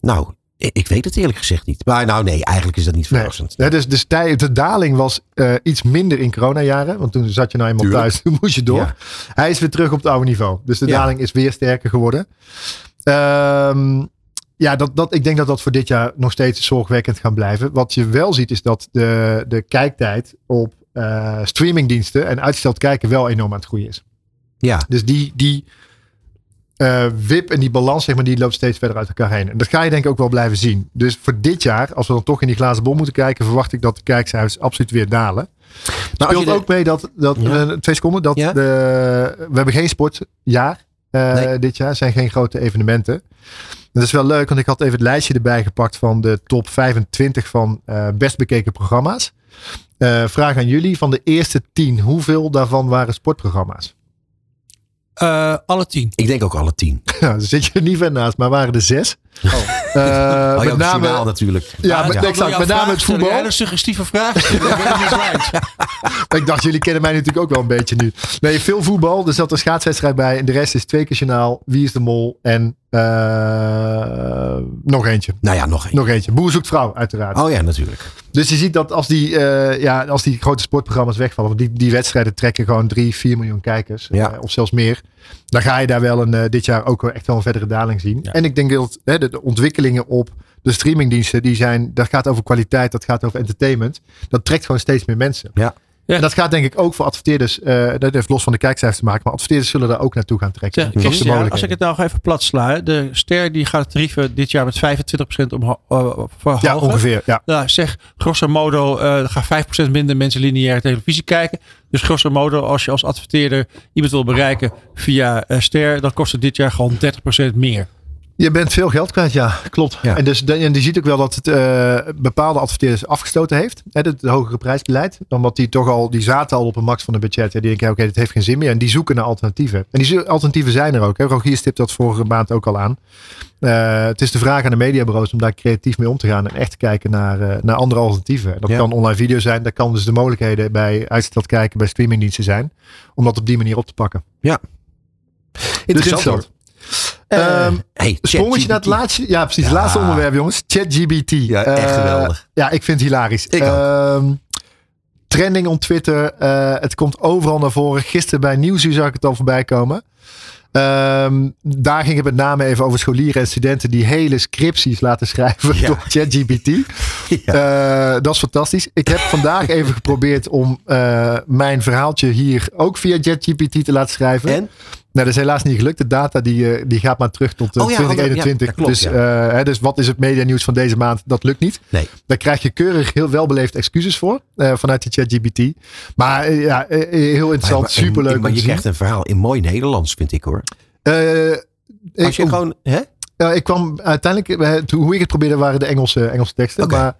Nou, ik weet het eerlijk gezegd niet. Maar nou nee, eigenlijk is dat niet Nee. verrassend. Ja, dus de, stij- de daling was eh, iets minder in coronajaren. Want toen zat je nou eenmaal Tuurlijk. thuis. Toen moest je door. Ja. Hij is weer terug op het oude niveau. Dus de Ja. daling is weer sterker geworden. Ehm, ja, dat, dat, ik denk dat dat voor dit jaar nog steeds zorgwekkend gaan blijven. Wat je wel ziet is dat de, de kijktijd op eh, streamingdiensten en uitgesteld kijken wel enorm aan het groeien is. Ja. Dus die, die eh, wip en die balans, zeg maar, die loopt steeds verder uit elkaar heen. En dat ga je denk ik ook wel blijven zien. Dus voor dit jaar, als we dan toch in die glazen bol moeten kijken, verwacht ik dat de kijkcijfers absoluut weer dalen. Maar Speelt de- ook mee dat, dat Ja. eh, twee seconden, dat Ja. de, we hebben geen sportjaar Nee. dit jaar, zijn geen grote evenementen. Dat is wel leuk, want ik had even het lijstje erbij gepakt van de top 25 van best bekeken programma's. Vraag aan jullie, van de eerste 10, hoeveel daarvan waren sportprogramma's? Eh, alle tien. Ik denk ook alle tien. Ja, daar zit je er niet ver naast, maar waren er zes. Oh. Eh, Oh, met name, journaal natuurlijk. ja, Ah, met, exact, name het voetbal. Een suggestieve vraag. Ik dacht, jullie kennen mij natuurlijk ook wel een beetje nu. Nee, veel voetbal. Er zat een schaatswedstrijd bij. En de rest is twee keer journaal. Wie is de mol? En eh, nog eentje. Nou ja, nog één. Nog eentje. Boer zoekt vrouw, uiteraard. Oh ja, natuurlijk. Dus je ziet dat als die, eh, ja, als die grote sportprogramma's wegvallen. Want die, die wedstrijden trekken gewoon 3, 4 miljoen kijkers. Ja. of zelfs meer. Dan ga je daar wel een, eh, dit jaar ook echt wel een verdere daling zien. Ja. En ik denk dat hè, de, de ontwikkelingen op de streamingdiensten. Die zijn, dat gaat over kwaliteit. Dat gaat over entertainment. Dat trekt gewoon steeds meer mensen. Ja. Ja. En dat gaat denk ik ook voor adverteerders. eh, dat heeft los van de kijkcijfers te maken. Maar adverteerders zullen daar ook naartoe gaan trekken. Zeg, Dat is de Christian, als ik het nou even plat sla. De ster die gaat de tarieven dit jaar met 25% omhoog uh, verhogen. Ja, ongeveer. Ja. Nou, zeg, grosso modo, eh er gaan 5% minder mensen lineaire televisie kijken. Dus grosso modo, als je als adverteerder iemand wil bereiken via eh, Ster, dan kost het dit jaar gewoon 30% meer. Je bent veel geld kwijt, ja, klopt. Ja. En, dus, en je ziet ook wel dat het eh, bepaalde adverteerders afgestoten heeft. Hè, het hogere prijsbeleid. Omdat die toch al, die zaten al op een max van de budget. En die denken, oké, dit heeft geen zin meer. En die zoeken naar alternatieven. En die alternatieven zijn er ook. Hè. Rogier stipt dat vorige maand ook al aan. Eh, het is de vraag aan de mediabureaus om daar creatief mee om te gaan. En echt te kijken naar, eh, naar andere alternatieven. En dat Ja. kan online video zijn. Dat kan dus de mogelijkheden bij uitsteld kijken bij streamingdiensten zijn. Om dat op die manier op te pakken. Interessant. interessant. Ehm, Eh, hey, Sprongetje naar het laatste. Ja, precies. Het Ja. laatste onderwerp, jongens. ChatGPT. Ja, echt Eh, geweldig. Ja, ik vind het hilarisch. Ik ook. Ehm, trending op Twitter. eh, het komt overal naar voren. Gisteren bij Nieuwsuur zag ik het al voorbij komen. Ehm, daar ging het met name even over scholieren en studenten die hele scripties laten schrijven Ja. door ChatGPT. Ja. Dat is fantastisch. Ik heb vandaag even geprobeerd om mijn verhaaltje hier ook via ChatGPT te laten schrijven. En? Nou, dat is helaas niet gelukt. De data die, eh, die gaat maar terug tot eh, Oh ja, 2021. ja, dat klopt, dus, ja. eh, hè, dus wat is het medianieuws van deze maand? Dat lukt niet. Nee. Daar krijg je keurig heel welbeleefd excuses voor. vanuit die ChatGPT. Maar ja, heel interessant. Maar- superleuk Maar je zien. krijgt een verhaal in mooi Nederlands, vind ik hoor. Als je gewoon, hè? ja, ik kwam uiteindelijk, hoe ik het probeerde, waren de Engelse, Engelse teksten. Oké. Maar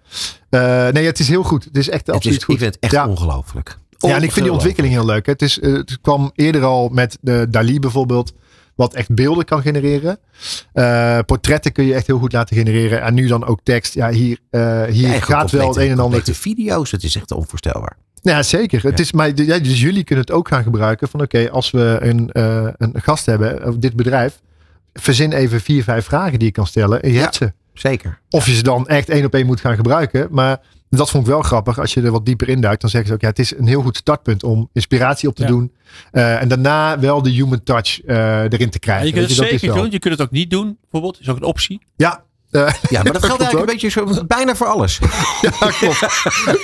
nee, het is heel goed. Het is echt Het absoluut is, goed. ik vind het echt Ja. ongelooflijk. Ja, en ik vind die ontwikkeling heel leuk. Het, is, eh, het kwam eerder al met de Dali bijvoorbeeld, wat echt beelden kan genereren. Eh, portretten kun je echt heel goed laten genereren. En nu dan ook tekst. Ja, hier, eh, hier Ja, gaat wel het een en ander. De video's, het is echt onvoorstelbaar. Ja, zeker. Het is, maar, ja, dus jullie kunnen het ook gaan gebruiken. Van oké, als we een, een gast hebben, of dit bedrijf, verzin even vier, vijf vragen die je kan stellen. En je Ja. hebt ze. Zeker. Of je ze dan echt één op één moet gaan gebruiken. Maar dat vond ik wel grappig. Als je er wat dieper induikt, dan zeggen ze ook, ja, het is een heel goed startpunt om inspiratie op te Ja. doen. Eh, en daarna wel de human touch eh, erin te Ja, krijgen. je kunt Weet het dat is zeker wel- doen. Je kunt het ook niet doen. Bijvoorbeeld. is ook een optie. Ja, eh, Ja, maar dat geldt eigenlijk ook. een beetje zo, bijna voor alles. ja, klopt.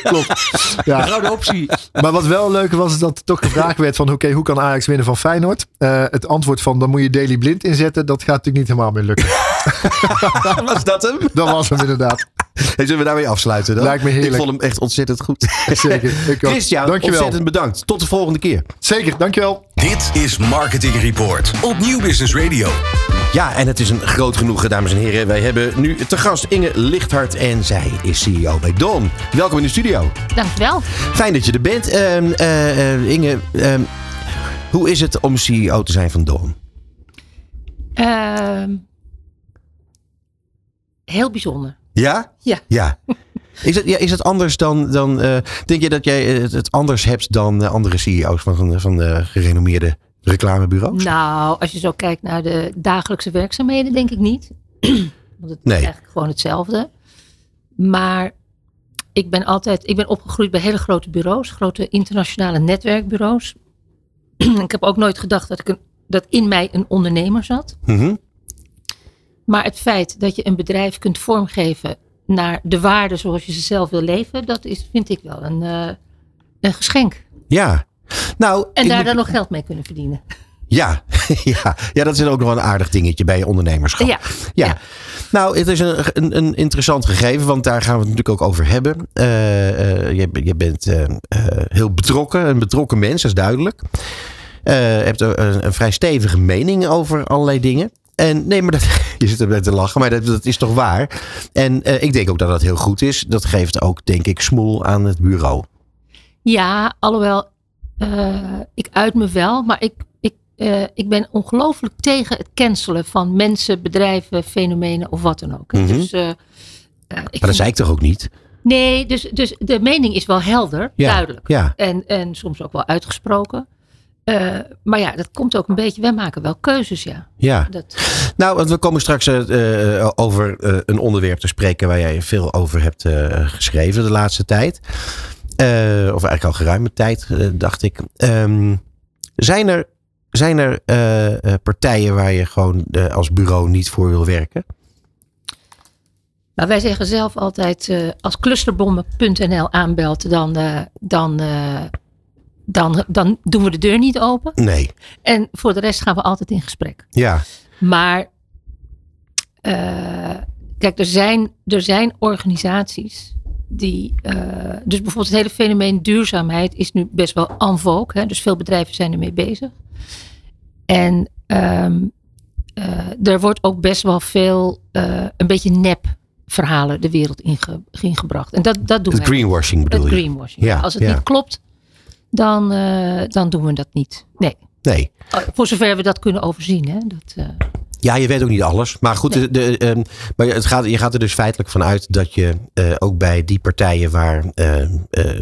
klopt. Ja. gouden optie. Maar wat wel leuk was, is dat er toch gevraagd werd van oké, hoe kan Ajax winnen van Feyenoord? Eh, het antwoord van dan moet je Daily Blind inzetten. Dat gaat natuurlijk niet helemaal meer lukken. Was dat hem? Dat was hem inderdaad. Hey, zullen we daarmee afsluiten dan? Lijkt me heerlijk. Ik vond hem echt ontzettend goed. Zeker. Ik ook. Christian, Dankjewel. ontzettend bedankt. Tot de volgende keer. Zeker, dankjewel. Dit is Marketing Report op Nieuw Business Radio. Ja, en het is een groot genoegen, dames en heren. Wij hebben nu te gast Inge Lichthart en zij is CEO bij Dawn. Welkom in de studio. Dankjewel. Fijn dat je er bent. Ehm, eh, eh, Inge, ehm, hoe is het om CEO te zijn van Dawn? Ehm, heel bijzonder. Ja? Ja. Ja. Is het, ja, is het anders dan, dan eh, denk je dat jij het, anders hebt dan andere CEO's van, van, de gerenommeerde reclamebureaus? Nou, als je zo kijkt naar de dagelijkse werkzaamheden, denk ik niet. Want het Nee. is eigenlijk gewoon hetzelfde. Maar ik ben altijd, ik ben opgegroeid bij hele grote bureaus, grote internationale netwerkbureaus. ik heb ook nooit gedacht dat, ik een, dat in mij een ondernemer zat. Mhm. Maar het feit dat je een bedrijf kunt vormgeven naar de waarden zoals je ze zelf wil leven, dat is, vind ik wel een, eh, een geschenk. Ja. Nou, En daar moet- dan nog geld mee kunnen verdienen. Ja, ja. ja, dat is ook nog wel een aardig dingetje bij je ondernemerschap. Ja, Ja. ja. Nou, het is een, een, een interessant gegeven, want daar gaan we het natuurlijk ook over hebben. Eh, eh, je, je bent heel betrokken, een betrokken mens, dat is duidelijk. Je hebt een, een vrij stevige mening over allerlei dingen. En nee, maar dat, je zit erbij te lachen, maar dat, dat is toch waar. En eh, ik denk ook dat dat heel goed is. Dat geeft ook, denk ik, smoel aan het bureau. Ja, alhoewel, eh, ik uit me wel, maar ik, ik, eh, ik ben ongelooflijk tegen het cancelen van mensen, bedrijven, fenomenen of wat dan ook. Mhm. Dus, ik Maar dat vind- zei ik toch ook niet? Nee, dus, dus de mening is wel helder, Ja, duidelijk. Ja, En, en soms ook wel uitgesproken. Eh, maar ja, dat komt ook een beetje, wij maken wel keuzes, ja. ja. Dat, Nou, want we komen straks eh, eh, over een onderwerp te spreken waar jij veel over hebt geschreven de laatste tijd. Of eigenlijk al geruime tijd, dacht ik. Ehm, zijn er, zijn er partijen waar je gewoon als bureau niet voor wil werken? Maar wij zeggen zelf altijd, als clusterbommen.nl aanbelt, dan, dan, dan, dan doen we de deur niet open. Nee. En voor de rest gaan we altijd in gesprek. Ja. Maar eh, kijk, er zijn, er zijn organisaties die. eh, dus bijvoorbeeld het hele fenomeen duurzaamheid is nu best wel en vogue. Hè? Dus veel bedrijven zijn ermee bezig. En eh, er wordt ook best wel veel een beetje nep verhalen de wereld inge, ingebracht. En dat, dat doen Het greenwashing bedoel Het je? greenwashing. Ja, Als het ja. niet klopt, dan, eh, dan doen we dat niet. Nee. Nee. Voor zover we dat kunnen overzien. Hè? Dat, eh, Ja, je weet ook niet alles. Maar goed, de, de, ehm, maar het gaat, je gaat er dus feitelijk van uit dat je eh, ook bij die partijen waar ehm, eh,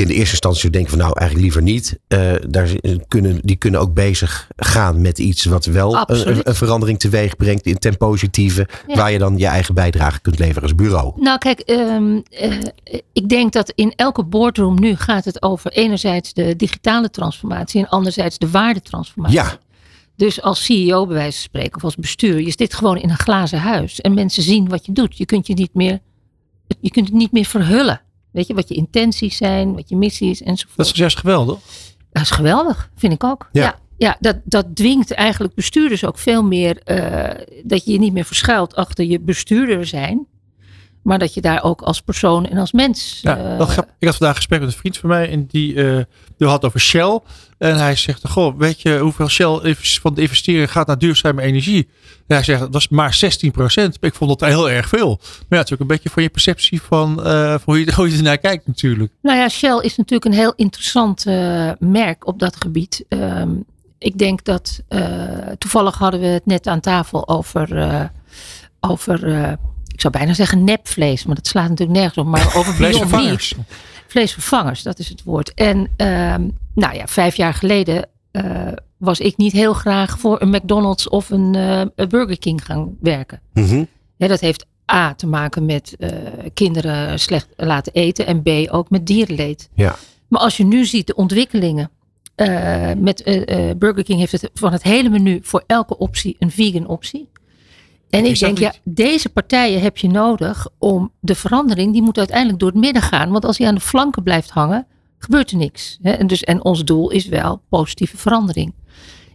in de eerste instantie denken van nou eigenlijk liever niet. eh, daar zi- kunnen, die kunnen ook bezig gaan met iets wat wel een, verandering teweeg brengt in ten positieve. Ja. Waar je dan je eigen bijdrage kunt leveren als bureau. Nou, kijk, ehm, eh, ik denk dat in elke boardroom nu gaat het over enerzijds de digitale transformatie en anderzijds de waardetransformatie. Ja, Dus als CEO bij wijze van spreken of als bestuur, je zit gewoon in een glazen huis en mensen zien wat je doet. Je kunt je niet meer, je kunt het niet meer verhullen. Weet je, wat je intenties zijn, wat je missies enzovoort. Dat is juist geweldig. Dat is geweldig, vind ik ook. Ja. Ja, ja, dat, dat dwingt eigenlijk bestuurders ook veel meer. eh, dat je je niet meer verschuilt achter je bestuurder zijn. Maar dat je daar ook als persoon en als mens. Ja, eh, ik had vandaag een gesprek met een vriend van mij en die, eh, die had over Shell. En hij zegt, goh, weet je hoeveel Shell van de investering gaat naar duurzame energie? En hij zegt, dat was maar 16% Ik vond dat heel erg veel. Maar ja, het is ook een beetje van je perceptie van, eh, van hoe, je, hoe je ernaar kijkt natuurlijk. Nou ja, Shell is natuurlijk een heel interessant merk op dat gebied. Ehm, ik denk dat toevallig hadden we het net aan tafel over, over ik zou bijna zeggen nepvlees, maar dat slaat natuurlijk nergens op. Maar over. Vleesvervangers. Vleesvervangers, dat is het woord. En ehm, nou ja, vijf jaar geleden eh, was ik niet heel graag voor een McDonald's of een, eh, een Burger King gaan werken. Mhm. Ja, dat heeft A te maken met eh, kinderen slecht laten eten en B ook met dierenleed. Ja. Maar als je nu ziet de ontwikkelingen. eh, met Burger King heeft het van het hele menu voor elke optie een vegan optie. En ik denk, ja, deze partijen heb je nodig om de verandering, die moet uiteindelijk door het midden gaan. Want als hij aan de flanken blijft hangen, gebeurt er niks. Hè? En, dus, en ons doel is wel positieve verandering.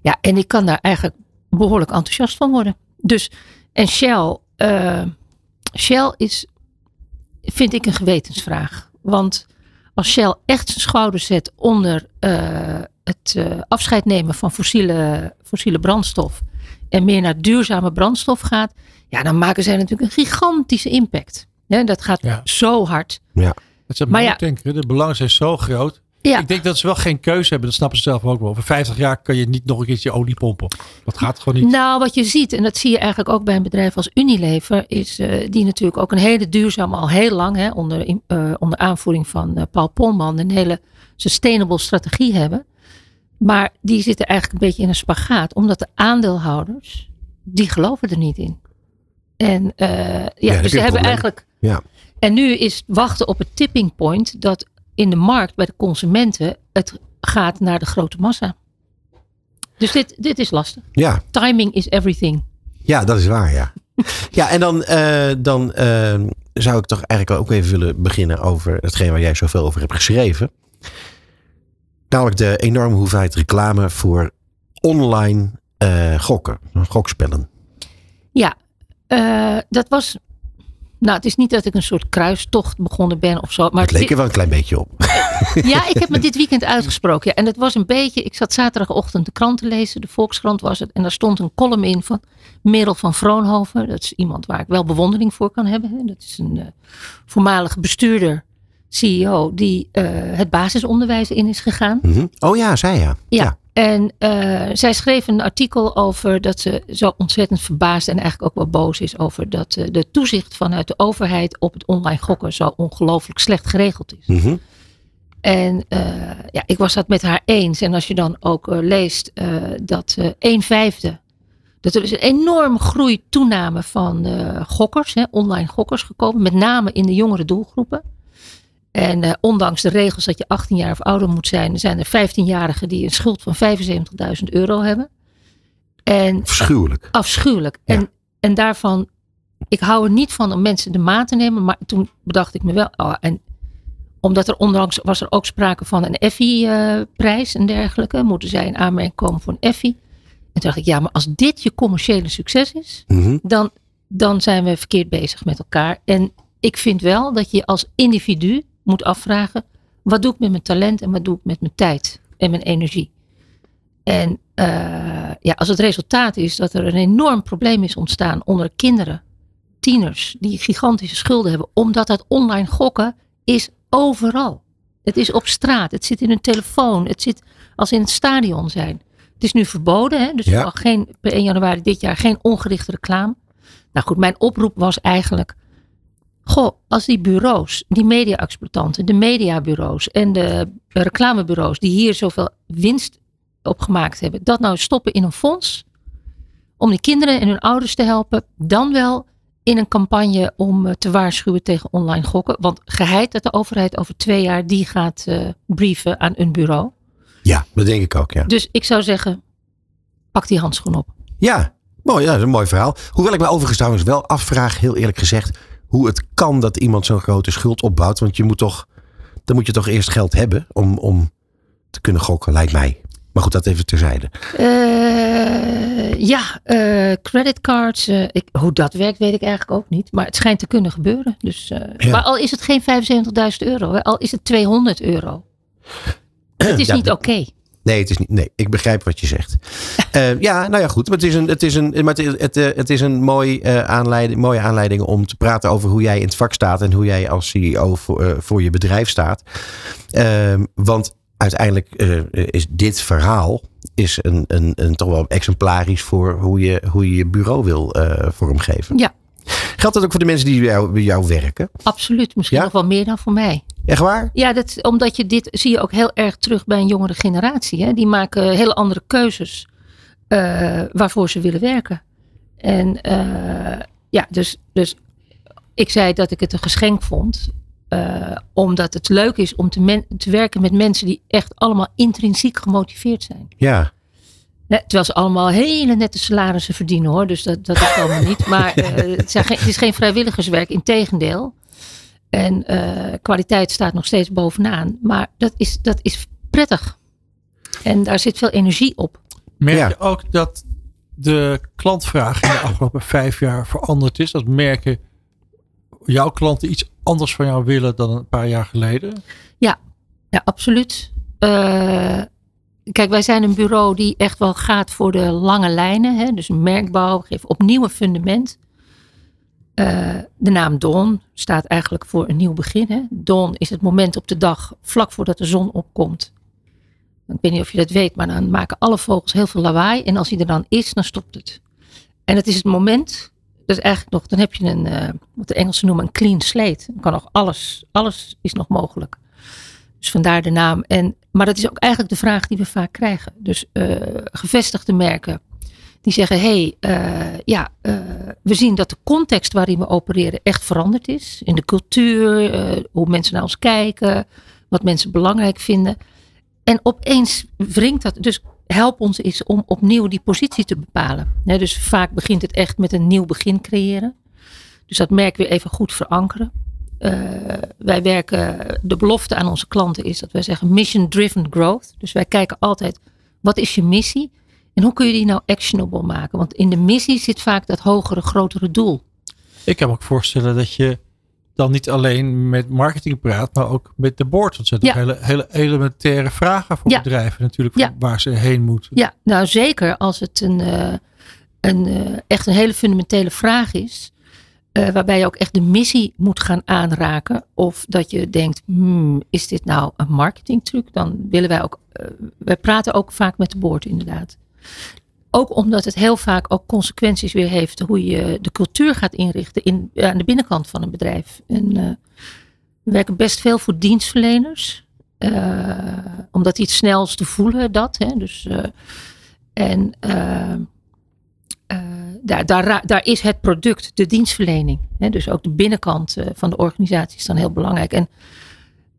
Ja, en ik kan daar eigenlijk behoorlijk enthousiast van worden. Dus, en Shell, eh, Shell is, vind ik een gewetensvraag. Want als Shell echt zijn schouders zet onder eh, het eh, afscheid nemen van fossiele, fossiele brandstof en meer naar duurzame brandstof gaat, ja, dan maken zij natuurlijk een gigantische impact. Hè, dat gaat Ja. zo hard. Dat is Maar maar ja. ja, denken, de belangen zijn zo groot. Ja, Ik denk dat ze wel geen keuze hebben, dat snappen ze zelf ook wel. Over 50 jaar kan je niet nog een keertje olie pompen. Dat gaat gewoon niet. Nou, wat je ziet, en dat zie je eigenlijk ook bij een bedrijf als Unilever, is eh, die natuurlijk ook een hele duurzame, al heel lang, hè, onder, eh, onder aanvoering van eh, Paul Polman, een hele sustainable strategie hebben. Maar die zitten eigenlijk een beetje in een spagaat, omdat de aandeelhouders, die geloven er niet in. En eh, ja, dus ze hebben eigenlijk. Ja. En nu is wachten op het tipping point dat in de markt bij de consumenten het gaat naar de grote massa. Dus dit, dit is lastig. Ja. Timing is everything. Ja, dat is waar, ja. Ja, en dan, eh, dan eh, zou ik toch eigenlijk ook even willen beginnen over hetgeen waar jij zoveel over hebt geschreven. Namelijk de enorme hoeveelheid reclame voor online eh, gokken, gokspellen. Ja, eh, dat was. Nou, het is niet dat ik een soort kruistocht begonnen ben of zo. Maar het leek er wel een klein beetje op. Ja, ik heb me dit weekend uitgesproken. Ja, en het was een beetje. Ik zat zaterdagochtend de krant te lezen. De Volkskrant was het. En daar stond een column in van Merel van Vroonhoven. Dat is iemand waar ik wel bewondering voor kan hebben. Dat is een eh, voormalige bestuurder, CEO, die eh, het basisonderwijs in is gegaan. Mhm. Oh ja, zij ja. Ja. En eh, zij schreef een artikel over dat ze zo ontzettend verbaasd en eigenlijk ook wel boos is over dat eh, de toezicht vanuit de overheid op het online gokken zo ongelooflijk slecht geregeld is. Mhm. En ja, ik was dat met haar eens. En als je dan ook leest dat een vijfde, dat er is een enorme groei, toename van gokkers, hè, online gokkers gekomen, met name in de jongere doelgroepen. En eh, ondanks de regels dat je 18 jaar of ouder moet zijn, zijn er 15-jarigen die een schuld van 75.000 euro hebben. En Afschuwelijk. afschuwelijk. Ja. En, en daarvan, ik hou er niet van om mensen de maat te nemen. Maar toen bedacht ik me wel, oh, en omdat er ondanks was er ook sprake van een Effie-prijs en dergelijke. Moeten zij in aanmerking komen voor een Effie. En toen dacht ik, ja, maar als dit je commerciële succes is, Mhm. dan, dan zijn we verkeerd bezig met elkaar. En ik vind wel dat je als individu moet afvragen, wat doe ik met mijn talent en wat doe ik met mijn tijd en mijn energie? En eh, ja, als het resultaat is dat er een enorm probleem is ontstaan onder kinderen, tieners, die gigantische schulden hebben, omdat dat online gokken is overal. Het is op straat, het zit in hun telefoon, het zit als in het stadion zijn. Het is nu verboden, hè? dus Ja. geen, per 1 januari dit jaar geen ongerichte reclame. Nou goed, mijn oproep was eigenlijk, goh, als die bureaus, die media-exploitanten, de mediabureaus en de reclamebureaus die hier zoveel winst op gemaakt hebben, dat nou stoppen in een fonds om die kinderen en hun ouders te helpen, dan wel in een campagne om eh, te waarschuwen tegen online gokken. Want geheid dat de overheid over twee jaar die gaat eh, brieven aan een bureau. Ja, dat denk ik ook, ja. Dus ik zou zeggen, pak die handschoen op. Ja, mooi. Ja, dat is een mooi verhaal. Hoewel ik me overigens trouwens wel afvraag, heel eerlijk gezegd, hoe het kan dat iemand zo'n grote schuld opbouwt. Want je moet toch, dan moet je toch eerst geld hebben om, om te kunnen gokken, lijkt mij. Maar goed, dat even terzijde. Eh, ja, eh, creditcards. eh, ik, hoe dat werkt weet ik eigenlijk ook niet. Maar het schijnt te kunnen gebeuren. Dus, Ja. Maar al is het geen 75.000 euro. Al is het 200 euro. Het is Ja, niet oké. Nee, het is niet. Nee, ik begrijp wat je zegt. Eh, ja, nou ja, goed. Maar het is een, het is een, maar het, is- het, eh, het is een mooi, eh, aanleiding, mooie aanleiding om te praten over hoe jij in het vak staat en hoe jij als CEO voor, voor je bedrijf staat. Ehm, want uiteindelijk is dit verhaal is een, een, een toch wel exemplarisch voor hoe je hoe je, je bureau wil vormgeven. Ja. Geldt dat ook voor de mensen die bij jou, bij jou werken? Absoluut. Misschien Ja? nog wel meer dan voor mij. Echt waar? Ja, dat, omdat je dit zie je ook heel erg terug bij een jongere generatie. Hè? Die maken hele andere keuzes eh, waarvoor ze willen werken. En eh, ja, dus, dus ik zei dat ik het een geschenk vond. eh, omdat het leuk is om te, men- te werken met mensen die echt allemaal intrinsiek gemotiveerd zijn. Ja. Hè, terwijl ze allemaal hele nette salarissen verdienen hoor. Dus dat, dat is allemaal niet. Maar het, zijn het is geen vrijwilligerswerk, integendeel. En eh, kwaliteit staat nog steeds bovenaan. Maar dat is, dat is prettig. En daar zit veel energie op. Merk Ja. je ook dat de klantvraag in de afgelopen vijf jaar veranderd is? Dat merken jouw klanten iets anders van jou willen dan een paar jaar geleden? Ja, absoluut. Eh, kijk, wij zijn een bureau die echt wel gaat voor de lange lijnen. Hè? Dus merkbouw, geeft opnieuw een fundament. Eh, de naam Dawn staat eigenlijk voor een nieuw begin. Hè? Dawn is het moment op de dag vlak voordat de zon opkomt. Ik weet niet of je dat weet, maar dan maken alle vogels heel veel lawaai. En als hij er dan is, dan stopt het. En het is het moment, dat is eigenlijk nog, dan heb je een, eh, wat de Engelsen noemen, een clean slate. Dan kan nog alles, alles is nog mogelijk. Dus vandaar de naam. En, maar dat is ook eigenlijk de vraag die we vaak krijgen. Dus eh, gevestigde merken die zeggen: hey, eh, ja, eh, we zien dat de context waarin we opereren echt veranderd is. In de cultuur, eh, hoe mensen naar ons kijken, wat mensen belangrijk vinden. En opeens wringt dat. Dus help ons eens om opnieuw die positie te bepalen. Dus vaak begint het echt met een nieuw begin creëren. Dus dat merk weer even goed verankeren. Wij werken, de belofte aan onze klanten is dat wij zeggen mission driven growth. Dus wij kijken altijd, wat is je missie? En hoe kun je die nou actionable maken? Want in de missie zit vaak dat hogere, grotere doel. Ik kan me ook voorstellen dat je dan niet alleen met marketing praat, maar ook met de board. Want het zijn Ja. hele, hele elementaire vragen voor Ja. bedrijven natuurlijk, Ja. waar ze heen moeten. Ja, nou zeker als het een, eh, een, eh, echt een hele fundamentele vraag is. eh, waarbij je ook echt de missie moet gaan aanraken. Of dat je denkt, hmm, is dit nou een marketingtruc? Dan willen wij ook, wij praten ook vaak met de board inderdaad. Ook omdat het heel vaak ook consequenties weer heeft hoe je de cultuur gaat inrichten in, aan de binnenkant van een bedrijf. En, eh, we werken best veel voor dienstverleners. eh, omdat die het snelst voelen dat. Hè? Dus, eh, en eh, eh, daar, daar, daar is het product, de dienstverlening. Hè? Dus ook de binnenkant eh, van de organisatie is dan heel belangrijk. En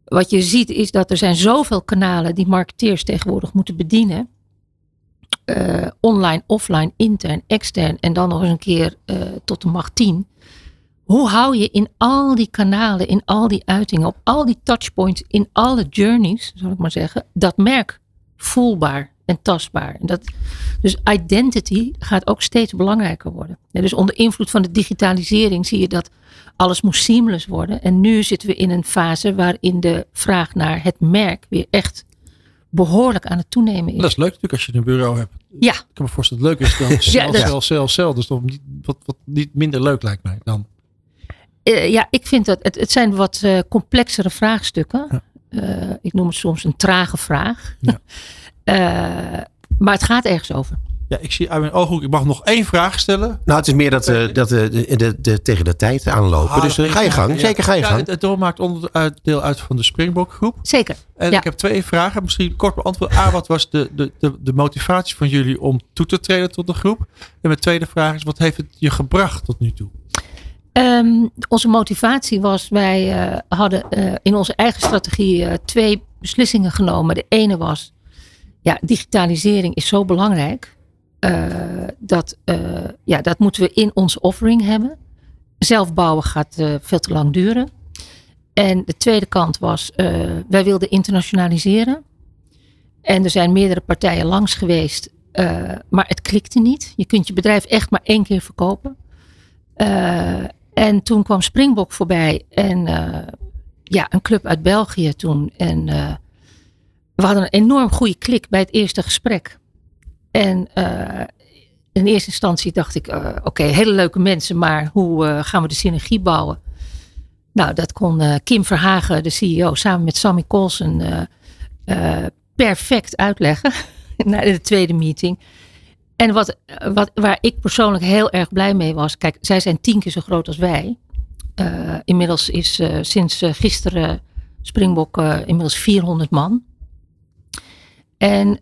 wat je ziet is dat er zijn zoveel kanalen die marketeers tegenwoordig moeten bedienen. Eh, online, offline, intern, extern en dan nog eens een keer eh, tot de macht 10. Hoe hou je in al die kanalen, in al die uitingen, op al die touchpoints, in alle journeys, zal ik maar zeggen, dat merk voelbaar en tastbaar. En dat, dus identity gaat ook steeds belangrijker worden. Dus onder invloed van de digitalisering zie je dat alles moet seamless worden. En nu zitten we in een fase waarin de vraag naar het merk weer echt behoorlijk aan het toenemen is. Dat is leuk natuurlijk als je een bureau hebt. Ja, Ik kan me voorstellen dat het leuk is dan dat- cel, cel, cel. Dus toch niet, wat, wat niet minder leuk lijkt mij dan. Eh, ja, ik vind dat het, het zijn wat eh, complexere vraagstukken. Eh, ik noem het soms een trage vraag. Ja. Maar het gaat ergens over. Ja, ik zie uit mijn ooghoek, ik mag nog één vraag stellen. Nou, het is meer dat, eh, dat eh, de, de, de, tegen de tijd aanlopen. Ah, dus eh, ga je gang. ja. Zeker ga je Ja, gang. Het, het doel maakt onderdeel uit van de Springbok groep. Zeker. En Ja. ik heb twee vragen. Misschien kort beantwoord. A, wat was de, de, de, de motivatie van jullie om toe te treden tot de groep? En mijn tweede vraag is, wat heeft het je gebracht tot nu toe? Ehm, onze motivatie was, wij eh, hadden eh, in onze eigen strategie eh, twee beslissingen genomen. De ene was, ja, digitalisering is zo belangrijk. Eh, dat, eh, ja, dat moeten we in onze offering hebben. Zelf bouwen gaat eh, veel te lang duren. En de tweede kant was, wij wilden internationaliseren. En er zijn meerdere partijen langs geweest, maar het klikte niet. Je kunt je bedrijf echt maar één keer verkopen. En toen kwam Springbok voorbij en ja, een club uit België toen. En we hadden een enorm goede klik bij het eerste gesprek. En eh, in eerste instantie dacht ik, eh, oké, hele leuke mensen, maar hoe eh, gaan we de synergie bouwen? Nou, dat kon Kim Verhagen, de CEO, samen met Sammy Colson perfect uitleggen na de tweede meeting. En wat, wat, waar ik persoonlijk heel erg blij mee was, kijk, zij zijn tien keer zo groot als wij. Inmiddels is sinds gisteren Springbok inmiddels 400 man. En,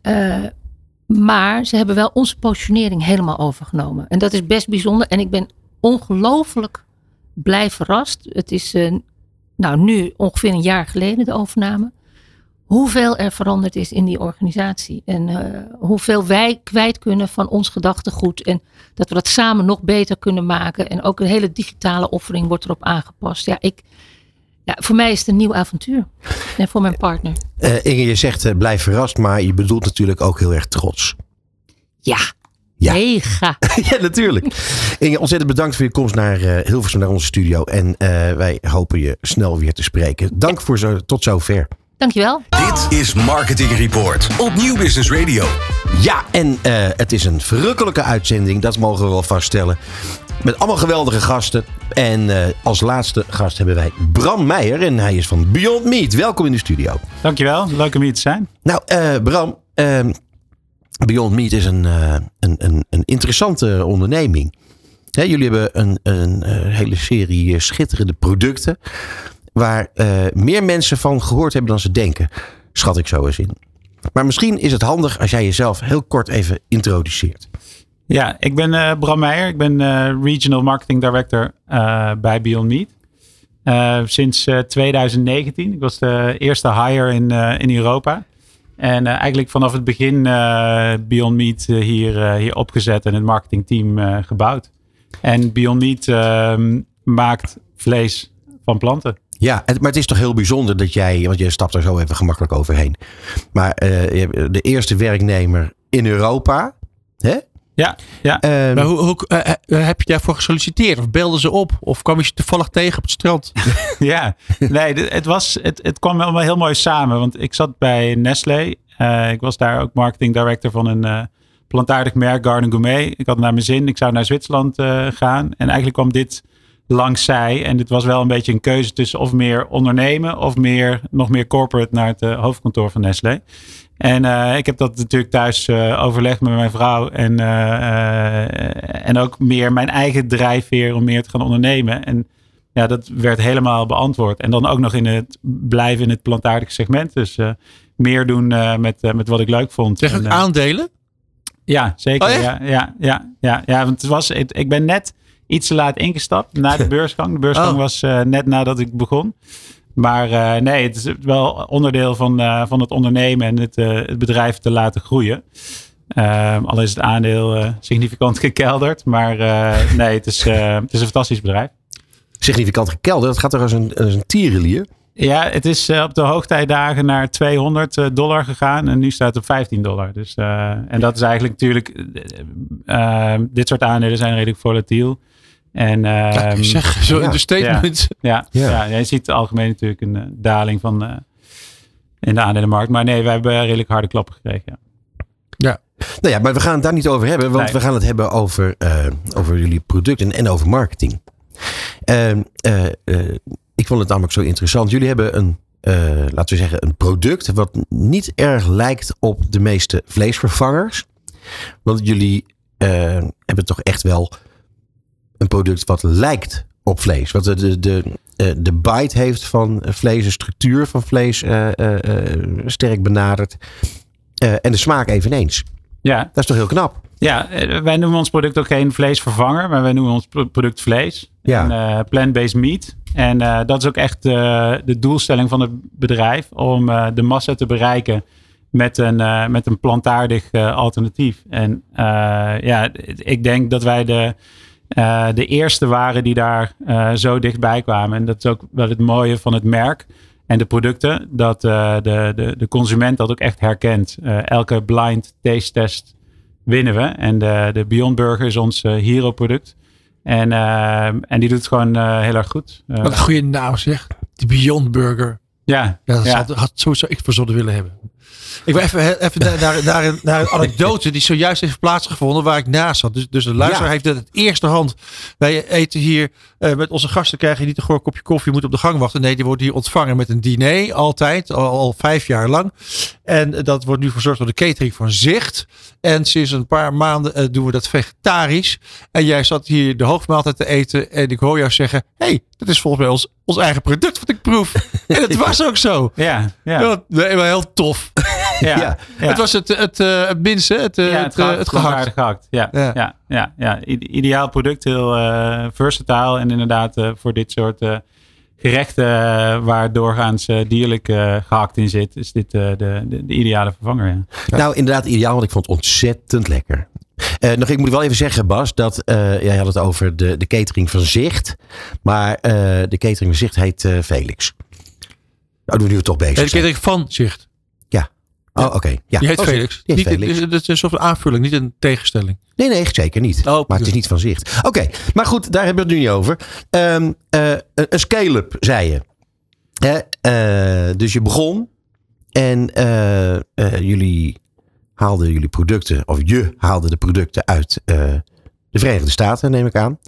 maar ze hebben wel onze positionering helemaal overgenomen. En dat is best bijzonder. En ik ben ongelooflijk blij verrast. Het is eh, nou, nu ongeveer een jaar geleden de overname. Hoeveel er veranderd is in die organisatie. En eh, hoeveel wij kwijt kunnen van ons gedachtegoed. En dat we dat samen nog beter kunnen maken. En ook een hele digitale offering wordt erop aangepast. Ja, ik, ja, voor mij is het een nieuw avontuur. En voor mijn partner. Eh, Inge, je zegt eh, blijf verrast, maar je bedoelt natuurlijk ook heel erg trots. Ja, Ja. mega. ja, natuurlijk. Inge, ontzettend bedankt voor je komst naar eh, Hilversum, naar onze studio. En eh, wij hopen je snel weer te spreken. Dank voor zo, tot zover. Dankjewel. Dit is Marketing Report op Nieuw Business Radio. Ja, en eh, het is een verrukkelijke uitzending, dat mogen we wel vaststellen. Met allemaal geweldige gasten. En eh, als laatste gast hebben wij Bram Meijer. En hij is van Beyond Meat. Welkom in de studio. Dankjewel, leuk om hier te zijn. Nou, eh, Bram, ehm, Beyond Meat is een, eh, een, een, een interessante onderneming. Hè, jullie hebben een, een hele serie schitterende producten. Waar meer mensen van gehoord hebben dan ze denken. Schat ik zo eens in. Maar misschien is het handig als jij jezelf heel kort even introduceert. Ja, ik ben eh, Bram Meijer. Ik ben eh, Regional Marketing Director eh, bij Beyond Meat. Sinds eh, 2019. Ik was de eerste hire in, in Europa. En eigenlijk vanaf het begin Beyond Meat hier, hier opgezet en het marketingteam gebouwd. En Beyond Meat ehm, maakt vlees van planten. Ja, maar het is toch heel bijzonder dat jij, want je stapt er zo even gemakkelijk overheen. Maar de eerste werknemer in Europa. Hè? Ja, ja. Ehm, Maar hoe, hoe, eh, eh, heb je daarvoor gesolliciteerd? Of belden ze op? Of kwam je ze toevallig tegen op het strand? Ja, nee, het, was, het, het kwam allemaal heel mooi samen. Want ik zat bij Nestlé. Eh, ik was daar ook marketing director van een eh, plantaardig merk, Garden Gourmet. Ik had naar mijn zin. Ik zou naar Zwitserland eh, gaan. En eigenlijk kwam dit langs zij. En dit was wel een beetje een keuze tussen of meer ondernemen... of meer, nog meer corporate naar het eh, hoofdkantoor van Nestlé. En eh, ik heb dat natuurlijk thuis eh, overlegd met mijn vrouw. En, eh, eh, en ook meer mijn eigen drijfveer om meer te gaan ondernemen. En ja, dat werd helemaal beantwoord. En dan ook nog in het blijven in het plantaardige segment. Dus eh, meer doen eh, met, eh, met wat ik leuk vond. Zeg ook En, eh, aandelen? ja, zeker. Oh, ja, ja, ja, ja, ja, want het was, ik, ik ben net iets te laat ingestapt na de beursgang. De beursgang Oh. was eh, net nadat ik begon. Maar eh, nee, het is wel onderdeel van, eh, van het ondernemen en het, het bedrijf te laten groeien. Eh, al is het aandeel significant gekelderd. Maar nee, het is, het is een fantastisch bedrijf. significant gekelderd. Dat gaat er als een, als een tierenlier. Ja, het is op de hoogtijdagen naar 200 dollar gegaan en nu staat het op 15 dollar. Dus, en dat is eigenlijk natuurlijk, dit soort aandelen zijn redelijk volatiel. En Kijk, ehm, zeg, zo ja. in de statement. ja, Ja. ja. je ziet algemeen natuurlijk een eh, daling van eh, in de aandelenmarkt. Maar nee, wij hebben redelijk harde klappen gekregen. Ja. Nou ja, maar we gaan het daar niet over hebben. Want Nee. we gaan het hebben over, eh, over jullie producten en over marketing. Ehm, eh, eh, ik vond het namelijk zo interessant. Jullie hebben een, eh, laten we zeggen, een product wat niet erg lijkt op de meeste vleesvervangers. Want jullie eh, hebben toch echt wel een product wat lijkt op vlees. Wat de, de, de, eh, de bite heeft van vlees, de structuur van vlees eh, eh, eh, sterk benaderd. Eh, en de smaak eveneens. ja, Dat is toch heel knap? Ja, eh, wij noemen ons product ook geen vleesvervanger, maar wij noemen ons pro- product vlees. Ja. En, eh, plant-based meat. En eh, dat is ook echt eh, de doelstelling van het bedrijf om eh, de massa te bereiken met een, eh, met een plantaardig eh, alternatief. En eh, ja, ik denk dat wij de, eh, de eerste waren die daar eh, zo dichtbij kwamen. En dat is ook wel het mooie van het merk en de producten. Dat eh, de, de, de consument dat ook echt herkent. Elke blind taste test winnen we. En de, de Beyond Burger is ons hero product. En, en die doet het gewoon heel erg goed. Wat een goede naam zeg. Die Beyond Burger. ja, Ja, dat ja. Had, had sowieso ik voor zouden willen hebben. Ik wil even, even naar, naar, naar, een, naar een anekdote die zojuist heeft plaatsgevonden waar ik naast zat. Dus, dus de luisteraar Ja. heeft het eerste hand. Wij eten hier eh, met onze gasten krijg je niet een gewoon kopje koffie. Je moet op de gang wachten. Nee, die wordt hier ontvangen met een diner. Altijd. Al, al vijf jaar lang. En dat wordt nu verzorgd door de catering van Zicht. En sinds een paar maanden eh, doen we dat vegetarisch. En jij zat hier de hoofdmaaltijd te eten. En ik hoor jou zeggen. hey, dat is volgens mij ons, ons eigen product wat ik proef. en het was ook zo. Ja, ja, Ja, nee, maar heel tof. Ja. Het was het, het, eh, het minste, het, eh, ja, het, eh, het gehakt. gehakt. gehakt. Ja, Ja. ja. Ja, Ideaal product, heel eh versatile. En inderdaad eh, voor dit soort eh, gerechten eh, waar doorgaans eh, dierlijk eh, gehakt in zit, is dit eh, de, de, de ideale vervanger. Ja. Nou, inderdaad ideaal, want ik vond het ontzettend lekker. Eh, nog, ik moet wel even zeggen, Bas, dat eh, jij had het over de, de catering van Zicht. Maar eh, de catering van Zicht heet eh, Felix. Nou, doen we nu toch bezig. De catering van Zicht. Oh, oké. Ja. Die heet Oh, Felix. Die heet niet, Felix. Het is een soort aanvulling, niet een tegenstelling. Nee, nee, zeker niet. Oh, maar het is niet van zicht. Oké, maar goed, daar hebben we het nu niet over. Ehm, eh, een een scale-up, zei je. Hè, eh, dus je begon en eh, eh, jullie haalden jullie producten, of je haalde de producten uit eh, de Verenigde Staten, neem ik aan.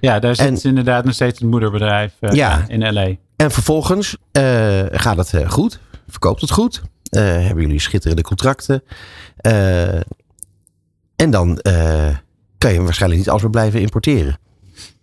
Ja, daar zit En- inderdaad nog steeds het moederbedrijf eh, Ja. in LA. En vervolgens eh, gaat het eh, goed, verkoopt het goed, hebben jullie schitterende contracten. Eh, en dan eh, kan je waarschijnlijk niet alles meer blijven importeren.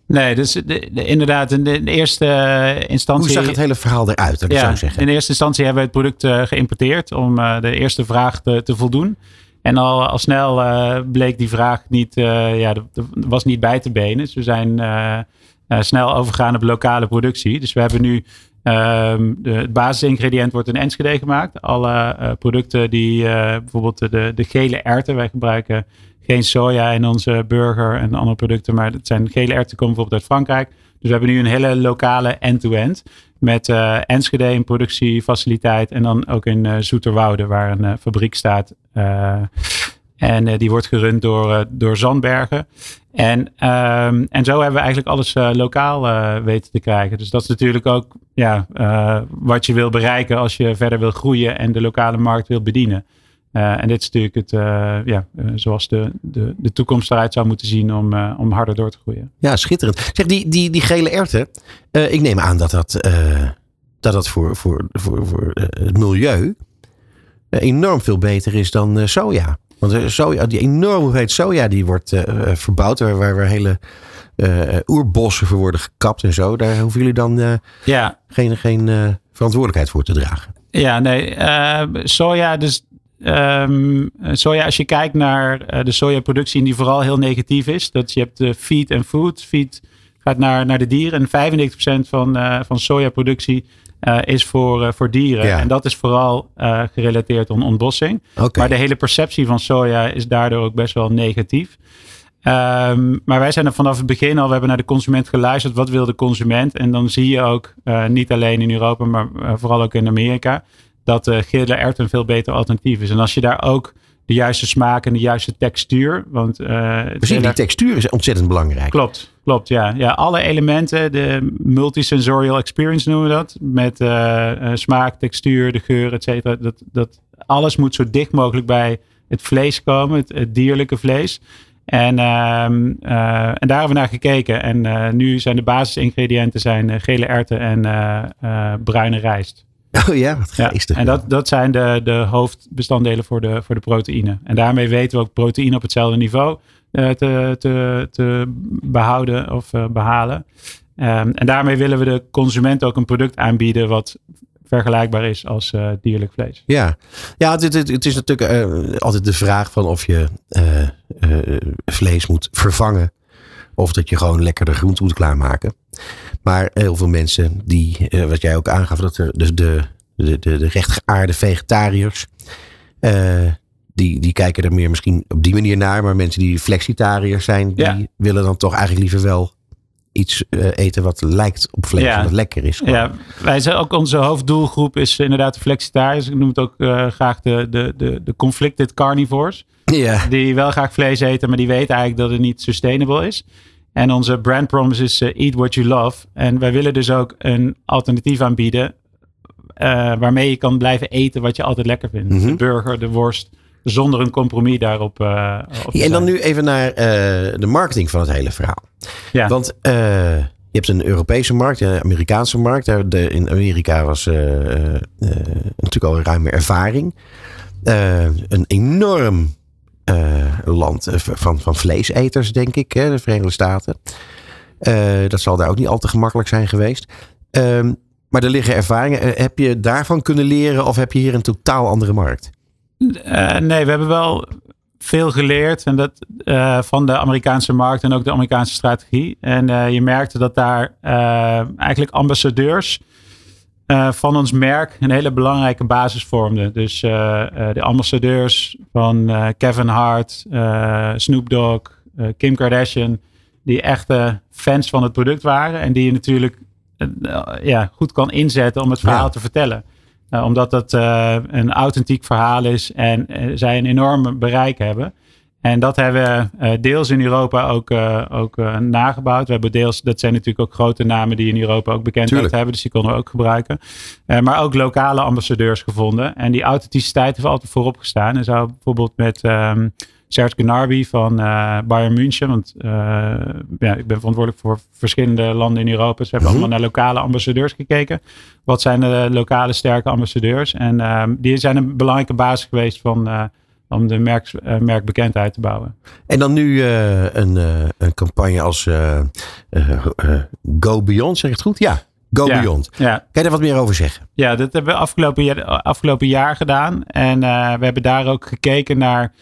Nee, dus de, de- inderdaad, in de, de eerste eh, instantie. Hoe zag het hele verhaal eruit, dat ik zeggen? in de eerste instantie hebben we het product eh, geïmporteerd om eh, de eerste vraag te, te voldoen. En al, al snel eh, bleek die vraag niet, eh, ja, was niet bij te benen. Dus we zijn eh, eh, snel overgegaan op lokale productie. Dus we hebben nu ehm, het basisingrediënt wordt in Enschede gemaakt. Alle eh, producten die eh, bijvoorbeeld de, de gele erwten, wij gebruiken geen soja in onze burger en andere producten, maar het zijn gele erwten komen bijvoorbeeld uit Frankrijk. Dus we hebben nu een hele lokale end-to-end. Met eh, Enschede een productiefaciliteit. En dan ook in Zoeterwoude, waar een fabriek staat. En eh, die wordt gerund door, eh, door Zandbergen. En, ehm, en zo hebben we eigenlijk alles eh, lokaal weten te krijgen. Dus dat is natuurlijk ook ja, wat je wil bereiken als je verder wil groeien en de lokale markt wil bedienen. En dit is natuurlijk het, ja, zoals de, de, de toekomst eruit zou moeten zien om, om harder door te groeien. Ja, schitterend. Zeg, die, die, die gele erwten. ik neem aan dat dat, dat, dat voor, voor, voor, voor het milieu enorm veel beter is dan soja. Want eh, soja, die enorme hoeveelheid soja die wordt eh, eh, verbouwd. Waar, waar, hele eh, oerbossen voor worden gekapt en zo. Daar hoeven jullie dan Ja, geen, geen verantwoordelijkheid voor te dragen. Ja, nee. soja, dus. ehm, soja, als je kijkt naar de sojaproductie, die vooral heel negatief is. Dat je hebt de feed en food. Feed gaat naar, naar de dieren. En 95% van, van sojaproductie eh, is voor, eh, voor dieren. Ja. En dat is vooral eh, gerelateerd aan ontbossing. Maar de hele perceptie van soja is daardoor ook best wel negatief. Ehm, maar wij zijn er vanaf het begin al, we hebben naar de consument geluisterd. Wat wil de consument? En dan zie je ook, niet alleen in Europa, maar vooral ook in Amerika, dat uh, gele ert een veel beter alternatief is. En als je daar ook de juiste smaak en de juiste textuur. Want, Precies, die textuur is ontzettend belangrijk. Klopt, klopt, ja. ja alle elementen, de multisensorial experience noemen we dat. Met uh, smaak, textuur, de geur, et cetera. Dat, dat, alles moet zo dicht mogelijk bij het vlees komen, het, het dierlijke vlees. En, uh, uh, en daar hebben we naar gekeken. En nu zijn de basisingrediënten zijn gele erwten en bruine rijst. Oh ja, wat geestig. Ja, en dat, dat zijn de, de hoofdbestanddelen voor de, voor de proteïne. En daarmee weten we ook proteïne op hetzelfde niveau te, te, te behouden of uh, behalen. Um, en daarmee willen we de consument ook een product aanbieden wat vergelijkbaar is als uh, dierlijk vlees. Ja, ja het, het, is natuurlijk altijd de vraag van of je vlees moet vervangen. Of dat je gewoon lekker de groente moet klaarmaken. Maar heel veel mensen die, wat jij ook aangaf, dat er de, de, de, de, de rechtgeaarde vegetariërs. Die, die kijken er meer misschien op die manier naar. Maar mensen die flexitariërs zijn, die Ja. willen dan toch eigenlijk liever wel iets eh, eten wat lijkt op vlees. Ja. wat lekker is. gewoon. Ja, wij zijn ook onze hoofddoelgroep is inderdaad de flexitariërs. Ik noem het ook eh, graag de, de, de, de conflicted carnivores. ja. Die wel graag vlees eten, maar die weten eigenlijk dat het niet sustainable is. En onze brand promise is eh, eat what you love. En wij willen dus ook een alternatief aanbieden. waarmee je kan blijven eten wat je altijd lekker vindt. Mhm. De burger, de worst. Zonder een compromis daarop. eh, op te Ja, en dan nu even naar eh, de marketing van het hele verhaal. Ja. Want eh, je hebt een Europese markt, een Amerikaanse markt. Daar- De, in Amerika was natuurlijk al een ruime ervaring. Een enorm land van, van vleeseters, denk ik, hè, de Verenigde Staten. Dat zal daar ook niet al te gemakkelijk zijn geweest. Ehm, maar er liggen ervaringen. Heb je daarvan kunnen leren of heb je hier een totaal andere markt? Eh, nee, we hebben wel veel geleerd en dat, eh, van de Amerikaanse markt en ook de Amerikaanse strategie. En eh, je merkte dat daar eigenlijk ambassadeurs van ons merk een hele belangrijke basis vormden. Dus de ambassadeurs van Kevin Hart, Snoop Dogg, Kim Kardashian, die echte fans van het product waren en die je natuurlijk ja, goed kan inzetten om het verhaal Ja. te vertellen. Uh, omdat dat uh, een authentiek verhaal is en uh, zij een enorm bereik hebben. En dat hebben we deels in Europa ook, ook nagebouwd. We hebben deels, dat zijn natuurlijk ook grote namen die in Europa ook bekendheid hebben. Dus die konden we ook gebruiken. maar ook lokale ambassadeurs gevonden. En die authenticiteit heeft altijd voorop gestaan. En zo bijvoorbeeld met um, Serge Gnabry van Bayern München. Want ja, ik ben verantwoordelijk voor verschillende landen in Europa. Dus we hebben -hmm. allemaal naar lokale ambassadeurs gekeken. Wat zijn de lokale sterke ambassadeurs? En uh, die zijn een belangrijke basis geweest van, uh, om de merk, uh, merkbekendheid te bouwen. En dan nu een, een campagne als Go Beyond, zeg ik het goed? Ja, Go ja, Beyond. Ja. Kan je daar wat meer over zeggen? Ja, dat hebben we afgelopen jaar, afgelopen jaar gedaan. En we hebben daar ook gekeken naar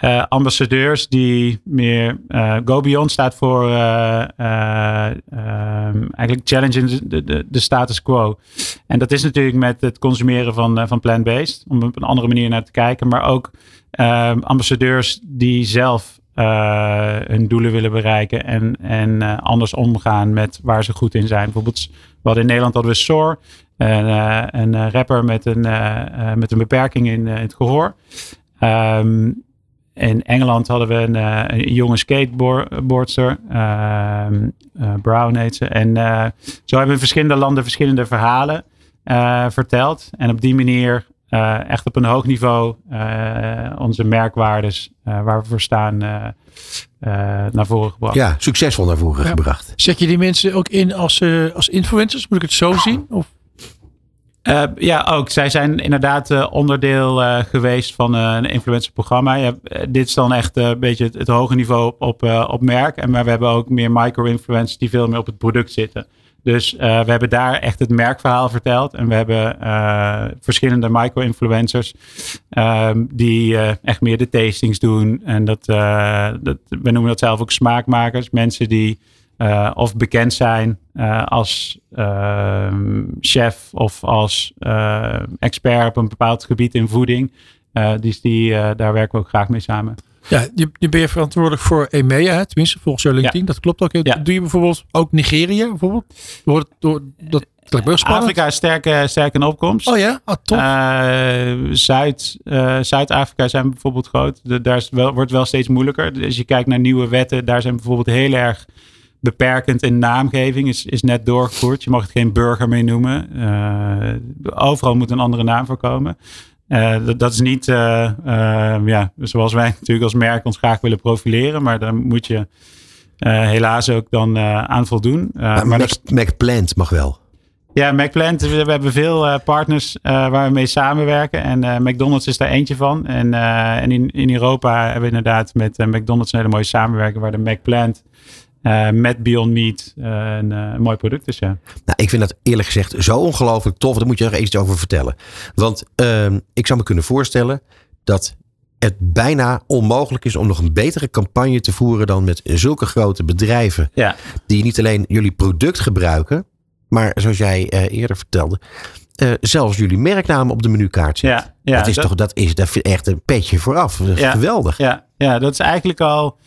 uh, ambassadeurs die meer. Uh, Go Beyond staat voor um, eigenlijk challenge de, de, de, status quo. En dat is natuurlijk met het consumeren van, van plant-based, om op een andere manier naar te kijken. Maar ook ambassadeurs die zelf hun doelen willen bereiken en, en anders omgaan met waar ze goed in zijn. Bijvoorbeeld, hadden in Nederland hadden we Soar, een, rapper met een, met een beperking in, in het gehoor. Um, in Engeland hadden we een, uh, een jonge skateboardster, uh, uh, Brown heet ze. En uh, zo hebben we in verschillende landen verschillende verhalen uh, verteld. En op die manier uh, echt op een hoog niveau onze merkwaardes waar we voor staan naar voren gebracht. Ja, succesvol naar voren ja. gebracht. Zet je die mensen ook in als, als influencers? Moet ik het zo zien? Of? Uh, ja, ook. Zij zijn inderdaad uh, onderdeel uh, geweest van een influencerprogramma. Ja, dit is dan echt een beetje het, het, hoge niveau op, op merk. En, maar we hebben ook meer micro-influencers die veel meer op het product zitten. Dus we hebben daar echt het merkverhaal verteld. En we hebben verschillende micro-influencers ehm, die echt meer de tastings doen. En dat, dat, we noemen dat zelf ook smaakmakers. Mensen die uh, of bekend zijn uh, als uh, chef of als eh, expert op een bepaald gebied in voeding. dus die, daar werken we ook graag mee samen. Ja, je, je ben je verantwoordelijk voor EMEA, hè? tenminste volgens jouw LinkedIn. Ja. Dat klopt ook. Ja. Doe je bijvoorbeeld ook Nigeria? Bijvoorbeeld? Door, door, dat, Afrika is sterk, sterk in opkomst. Oh ja? Oh, top. Zuid, Zuid-Afrika zijn bijvoorbeeld groot. De, daar is wel, wordt wel steeds moeilijker. Dus je kijkt naar nieuwe wetten. Daar zijn bijvoorbeeld heel erg beperkend in naamgeving is, is net doorgevoerd. Je mag het geen burger meer noemen. Uh, overal moet een andere naam voorkomen. Uh, dat, dat, is niet uh, ja, zoals wij natuurlijk als merk ons graag willen profileren. Maar daar moet je helaas ook dan aan voldoen. maar maar Mac, dat, McPlant mag wel. Ja, McPlant, we, we hebben veel partners waar we mee samenwerken. En McDonald's is daar eentje van. En, en in, in Europa hebben we inderdaad met McDonald's een hele mooie samenwerking waar de McPlant uh, met Beyond Meat uh, een, uh, een, mooi product is. Ja. Nou, ik vind dat eerlijk gezegd zo ongelooflijk tof. Daar moet je er iets over vertellen. Want ehm, ik zou me kunnen voorstellen dat het bijna onmogelijk is om nog een betere campagne te voeren dan met zulke grote bedrijven. Ja. Die niet alleen jullie product gebruiken, maar zoals jij eerder vertelde, zelfs jullie merknaam op de menukaart zit. Ja, ja, dat is toch dat is, dat echt een petje vooraf. Ja. Geweldig. Ja, ja, dat is eigenlijk al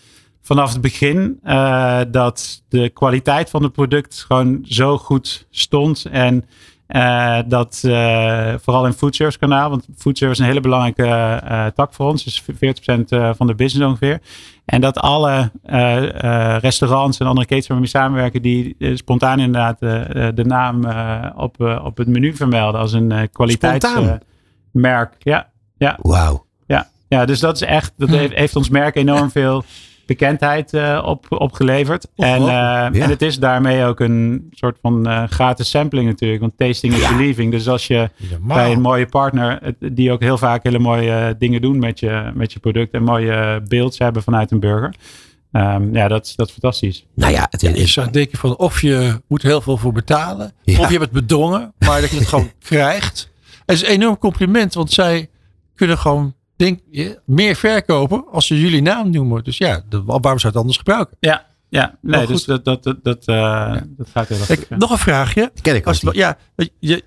vanaf het begin eh, dat de kwaliteit van het product gewoon zo goed stond. En eh, dat eh, vooral in foodservice kanaal, want foodservice is een hele belangrijke tak voor ons, dus 40% eh, van de business ongeveer. En dat alle restaurants en andere ketens waarmee we samenwerken, die spontaan inderdaad de naam op, op het menu vermelden als een kwaliteitsmerk. Ja, ja. Wauw. Ja, ja, dus dat is echt, dat heeft, heeft ons merk enorm veel bekendheid eh, op, opgeleverd. En, eh, Ja. en het is daarmee ook een soort van eh, gratis sampling natuurlijk. Want tasting is believing. Dus als je bij een mooie partner, die ook heel vaak hele mooie dingen doen met je, met je product en mooie beelds hebben vanuit een burger. Ehm, ja, dat, is- dat is fantastisch. Nou ja, het Je is, zou denken van of je moet heel veel voor betalen. Ja. Of je hebt het bedongen. Maar dat je het gewoon krijgt. Het is een enorm compliment. Want zij kunnen gewoon je, meer verkopen als ze jullie naam noemen. Dus ja, de- waarom zou het anders gebruiken? Ja, ja nee, Maar dus goed. dat, dat, dat, dat, eh, dat gaat heel erg ja. nog een vraagje. ken ik Als, ja, je, je-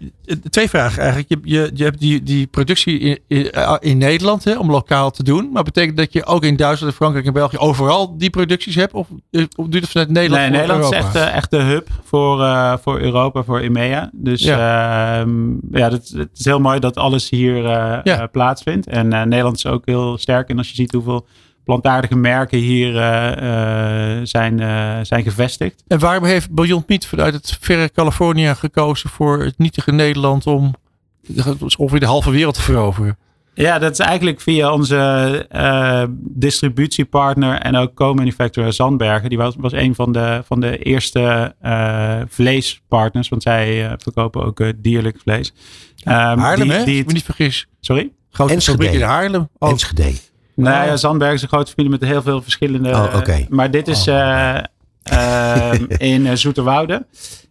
twee vragen eigenlijk. Je, je, je hebt die, die productie in, in, in Nederland hè, om lokaal te doen. Maar betekent dat je ook in Duitsland, en Frankrijk en België overal die producties hebt? Of, eh, of doe je dat vanuit Nederland? Nee, voor Nederland is Europa? echt, eh, echt de hub voor, eh, voor Europa, voor EMEA. Dus ja, ja dat, het is heel mooi dat alles hier eh, Ja. eh, plaatsvindt. En eh, Nederland is ook heel sterk. En als je ziet hoeveel plantaardige merken hier eh, eh, zijn, eh, zijn gevestigd. En waarom heeft Beyond Meat vanuit het verre Californië gekozen voor het nietige Nederland om ongeveer de halve wereld te veroveren? Ja, dat is eigenlijk via onze eh, distributiepartner en ook co-manufacturer Zandbergen. Die was, was een van de, van de eerste eh, vleespartners, want zij verkopen ook dierlijk vlees. Ehm, Haarlem, die- hè? die Als ik me niet vergis. sorry? Grote Enschede. fabriek in Haarlem. Oh, Enschede. Nou ja, Zandberg is een grote familie met heel veel verschillende. Oh, oké. Maar dit is eh, ehm, in eh, Zoeterwoude.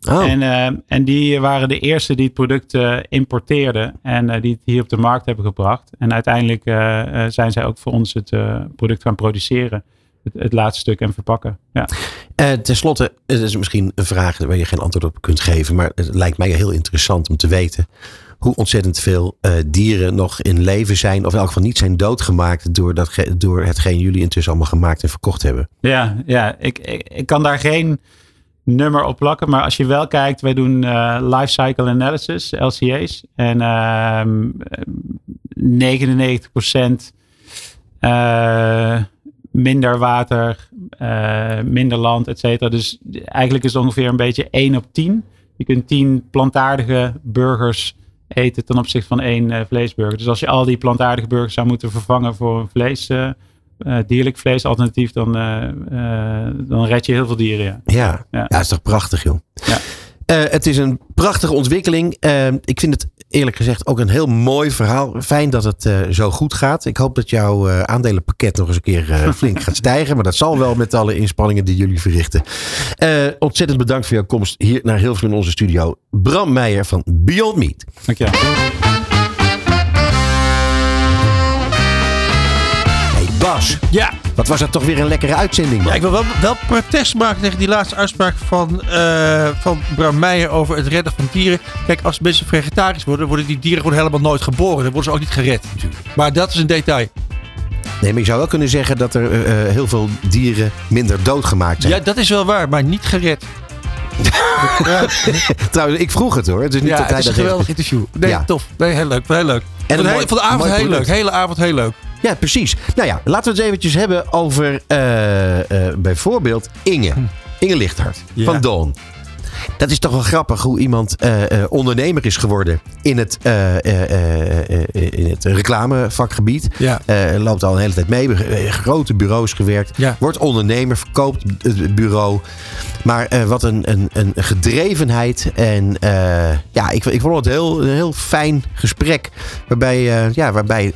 Oh, En, en die waren de eerste die het product eh, importeerden. En eh, die het hier op de markt hebben gebracht. En uiteindelijk eh, eh, zijn zij ook voor ons het eh, product gaan produceren. Het, het laatste stuk en verpakken. Ja. Eh, ten slotte, het is misschien een vraag waar je geen antwoord op kunt geven. Maar het lijkt mij heel interessant om te weten hoe ontzettend veel eh, dieren nog in leven zijn. Of in elk geval niet zijn doodgemaakt door, dat, door hetgeen jullie intussen allemaal gemaakt en verkocht hebben. Ja, ja ik, ik, kan daar geen nummer op plakken. Maar als je wel kijkt, wij doen eh life cycle analysis, LCA's. En ehm 99% eh, minder water, minder land, et cetera. Dus eigenlijk is het ongeveer een beetje 1 op 10. Je kunt 10 plantaardige burgers eten ten opzichte van één eh, vleesburger. Dus als je al die plantaardige burgers zou moeten vervangen voor een vlees... eh, eh, dierlijk vlees alternatief, dan, dan red je heel veel dieren. Ja. Ja, ja. Is toch prachtig joh. Ja. Het is een prachtige ontwikkeling. Ik vind het eerlijk gezegd ook een heel mooi verhaal. Fijn dat het eh, zo goed gaat. Ik hoop dat jouw eh, aandelenpakket nog eens een keer eh, flink gaat stijgen. Maar dat zal wel met alle inspanningen die jullie verrichten. Ontzettend bedankt voor jouw komst hier naar Hilversum in onze studio. Bram Meijer van Beyond Meat. Dankjewel. Bas, Ja, wat was dat toch weer een lekkere uitzending man. Ja, ik wil wel, wel protest maken tegen die laatste uitspraak van, eh, van Bram Meijer over het redden van dieren. Kijk, als mensen vegetarisch worden, worden die dieren gewoon helemaal nooit geboren. Dan worden ze ook niet gered natuurlijk. Maar dat is een detail. Nee, maar je zou wel kunnen zeggen dat er eh, eh, heel veel dieren minder doodgemaakt zijn. Ja, dat is wel waar, maar niet gered. ja, Trouwens, ik vroeg het hoor. Het is niet ja, dat het is een geweldig heeft- interview. Nee, Ja. tof. Nee, heel leuk. Heel leuk. En de, mooi- van de avond heel leuk. Hele avond heel leuk. Ja, precies. Nou ja, laten we het eventjes hebben over eh, eh, bijvoorbeeld Inge. Inge Lichthart Ja. van Dawn. Dat is toch wel grappig hoe iemand eh, eh, ondernemer is geworden in het, eh, in het reclamevakgebied. Ja. Loopt al een hele tijd mee. Grote bureaus gewerkt. Ja. Wordt ondernemer, verkoopt het bureau. Maar wat een, een, een gedrevenheid. En ja, ik, ik vond het heel, een heel fijn gesprek. Waarbij, ja, waarbij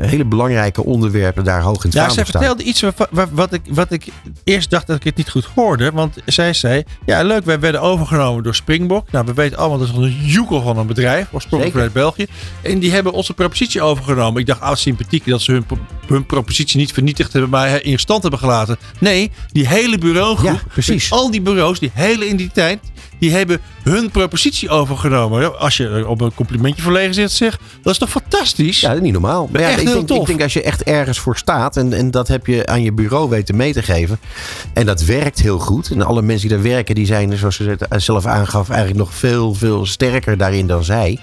hele belangrijke onderwerpen daar hoog in het Ja, vaandel zij staan. vertelde iets wa- wa- wat ik, wat ik eerst dacht dat ik het niet goed hoorde. Want zij zei, ja leuk, wij werden overgenomen door Springbok. Nou, we weten allemaal, dat is een joekel van een bedrijf. Oorspronkelijk vanuit België. En die hebben onze propositie overgenomen. Ik dacht, ah, sympathiek dat ze hun, hun propositie niet vernietigd hebben, maar in stand hebben gelaten. Nee, die hele bureaugroep, Ja, precies. al die bureaus, die hele identiteit, die hebben hun propositie overgenomen. Als je op een complimentje verlegen zit, zeg, dat is toch fantastisch? Ja, niet normaal. Maar ja, Echt ik, heel denk, tof. ik denk als je echt ergens voor staat en, en dat heb je aan je bureau weten mee te geven. En dat werkt heel goed. En alle mensen die daar werken, die zijn, zoals ze het zelf aangaf, eigenlijk nog veel, veel sterker daarin dan zij.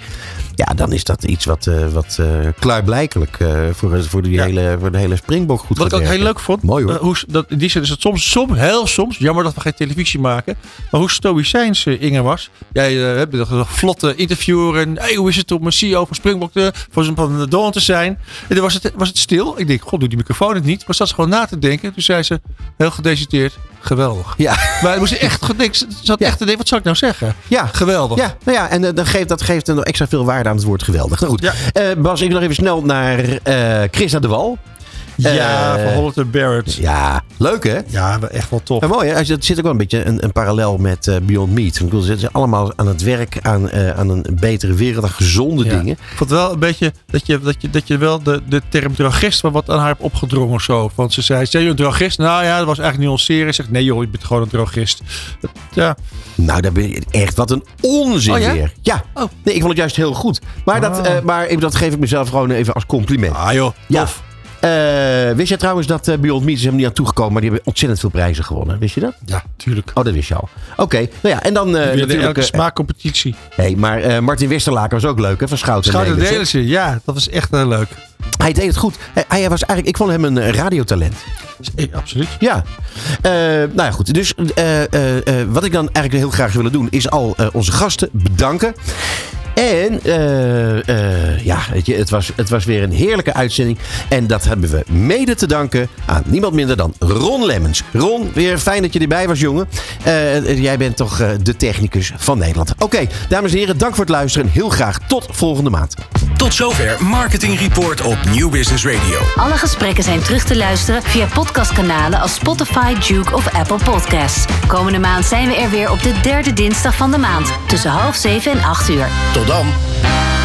Ja, dan is dat iets wat, eh, wat eh, klaarblijkelijk eh, voor, voor, die Ja. hele, voor de hele Springbok goed Wat ik ook heel leuk vond. Mooi hoor. hoe, dat, in die zin is het soms, soms, heel soms, jammer dat we geen televisie maken. Maar hoe stoïcijns Inge was. Jij hebt een vlotte interviewer. En hey, hoe is het om een CEO van Springbok te, zo'n- van de Dawn te zijn? En toen was het, was het stil. Ik denk, god, doe die microfoon het niet. Maar zat ze gewoon na te denken. Toen zei ze, heel gedeciteerd, geweldig. Ja. Maar ik moest echt, ze zat echt te denken, wat zou ik nou zeggen? Ja, Geweldig. Ja, nou ja, en eh, dan geeft, dat geeft dan nog extra veel waarde aan het woord geweldig. Nou goed, Ja. Eh, Bas, ik wil nog even snel naar eh Christa de Wal. Ja, Eh, van Holland en Barrett. Ja, leuk hè? Ja, echt wel tof. Ja, mooi hè? Het zit ook wel een beetje een, een parallel met eh, Beyond Meat. Ik bedoel, ze zijn allemaal aan het werk aan, eh, aan een betere wereld, aan gezonde Ja. dingen. Ik vond wel een beetje dat je, dat je, dat je wel de, de term drogist wel wat aan haar hebt opgedrongen of zo. Want ze zei, zijn je een drogist? Nou ja, dat was eigenlijk nuanceren. Ze zegt, nee joh, je bent gewoon een drogist. Ja, Nou, daar ben je echt wat een onzin Oh ja? weer. Ja, Oh. nee, ik vond het juist heel goed. Maar, dat, Oh. eh, maar dat geef ik mezelf gewoon even als compliment. ah joh, Ja. tof. Eh, wist je trouwens dat eh, Beyond Meat is hem niet aan toegekomen, maar die hebben ontzettend veel prijzen gewonnen. Wist je dat? Ja, tuurlijk. Oh, dat wist je al. Oké, nou ja, en dan eh, natuurlijk... elke eh, smaakcompetitie. hey, maar eh, Martin Westerlaken was ook leuk, hè, van Schouten. en Schouten ja, dat was echt heel leuk. Hij deed het goed. Hij, hij was eigenlijk, ik vond hem een eh, radiotalent. Eh, Absoluut. Ja. Eh, nou ja, goed. Dus eh, eh, eh, wat ik dan eigenlijk heel graag willen doen, is al eh, onze gasten bedanken. En eh, eh, ja, weet je, het, was, het was weer een heerlijke uitzending. En dat hebben we mede te danken aan niemand minder dan Ron Lemmens. Ron, weer fijn dat je erbij was, jongen. Eh, jij bent toch eh, de technicus van Nederland. Oké, dames en heren, dank voor het luisteren. Heel graag tot volgende maand. Tot zover Marketing Report op New Business Radio. Alle gesprekken zijn terug te luisteren via podcastkanalen als Spotify, Duke of Apple Podcasts. Komende maand zijn we er weer op de derde dinsdag van de maand tussen half zeven en acht uur. Tot Rotterdam.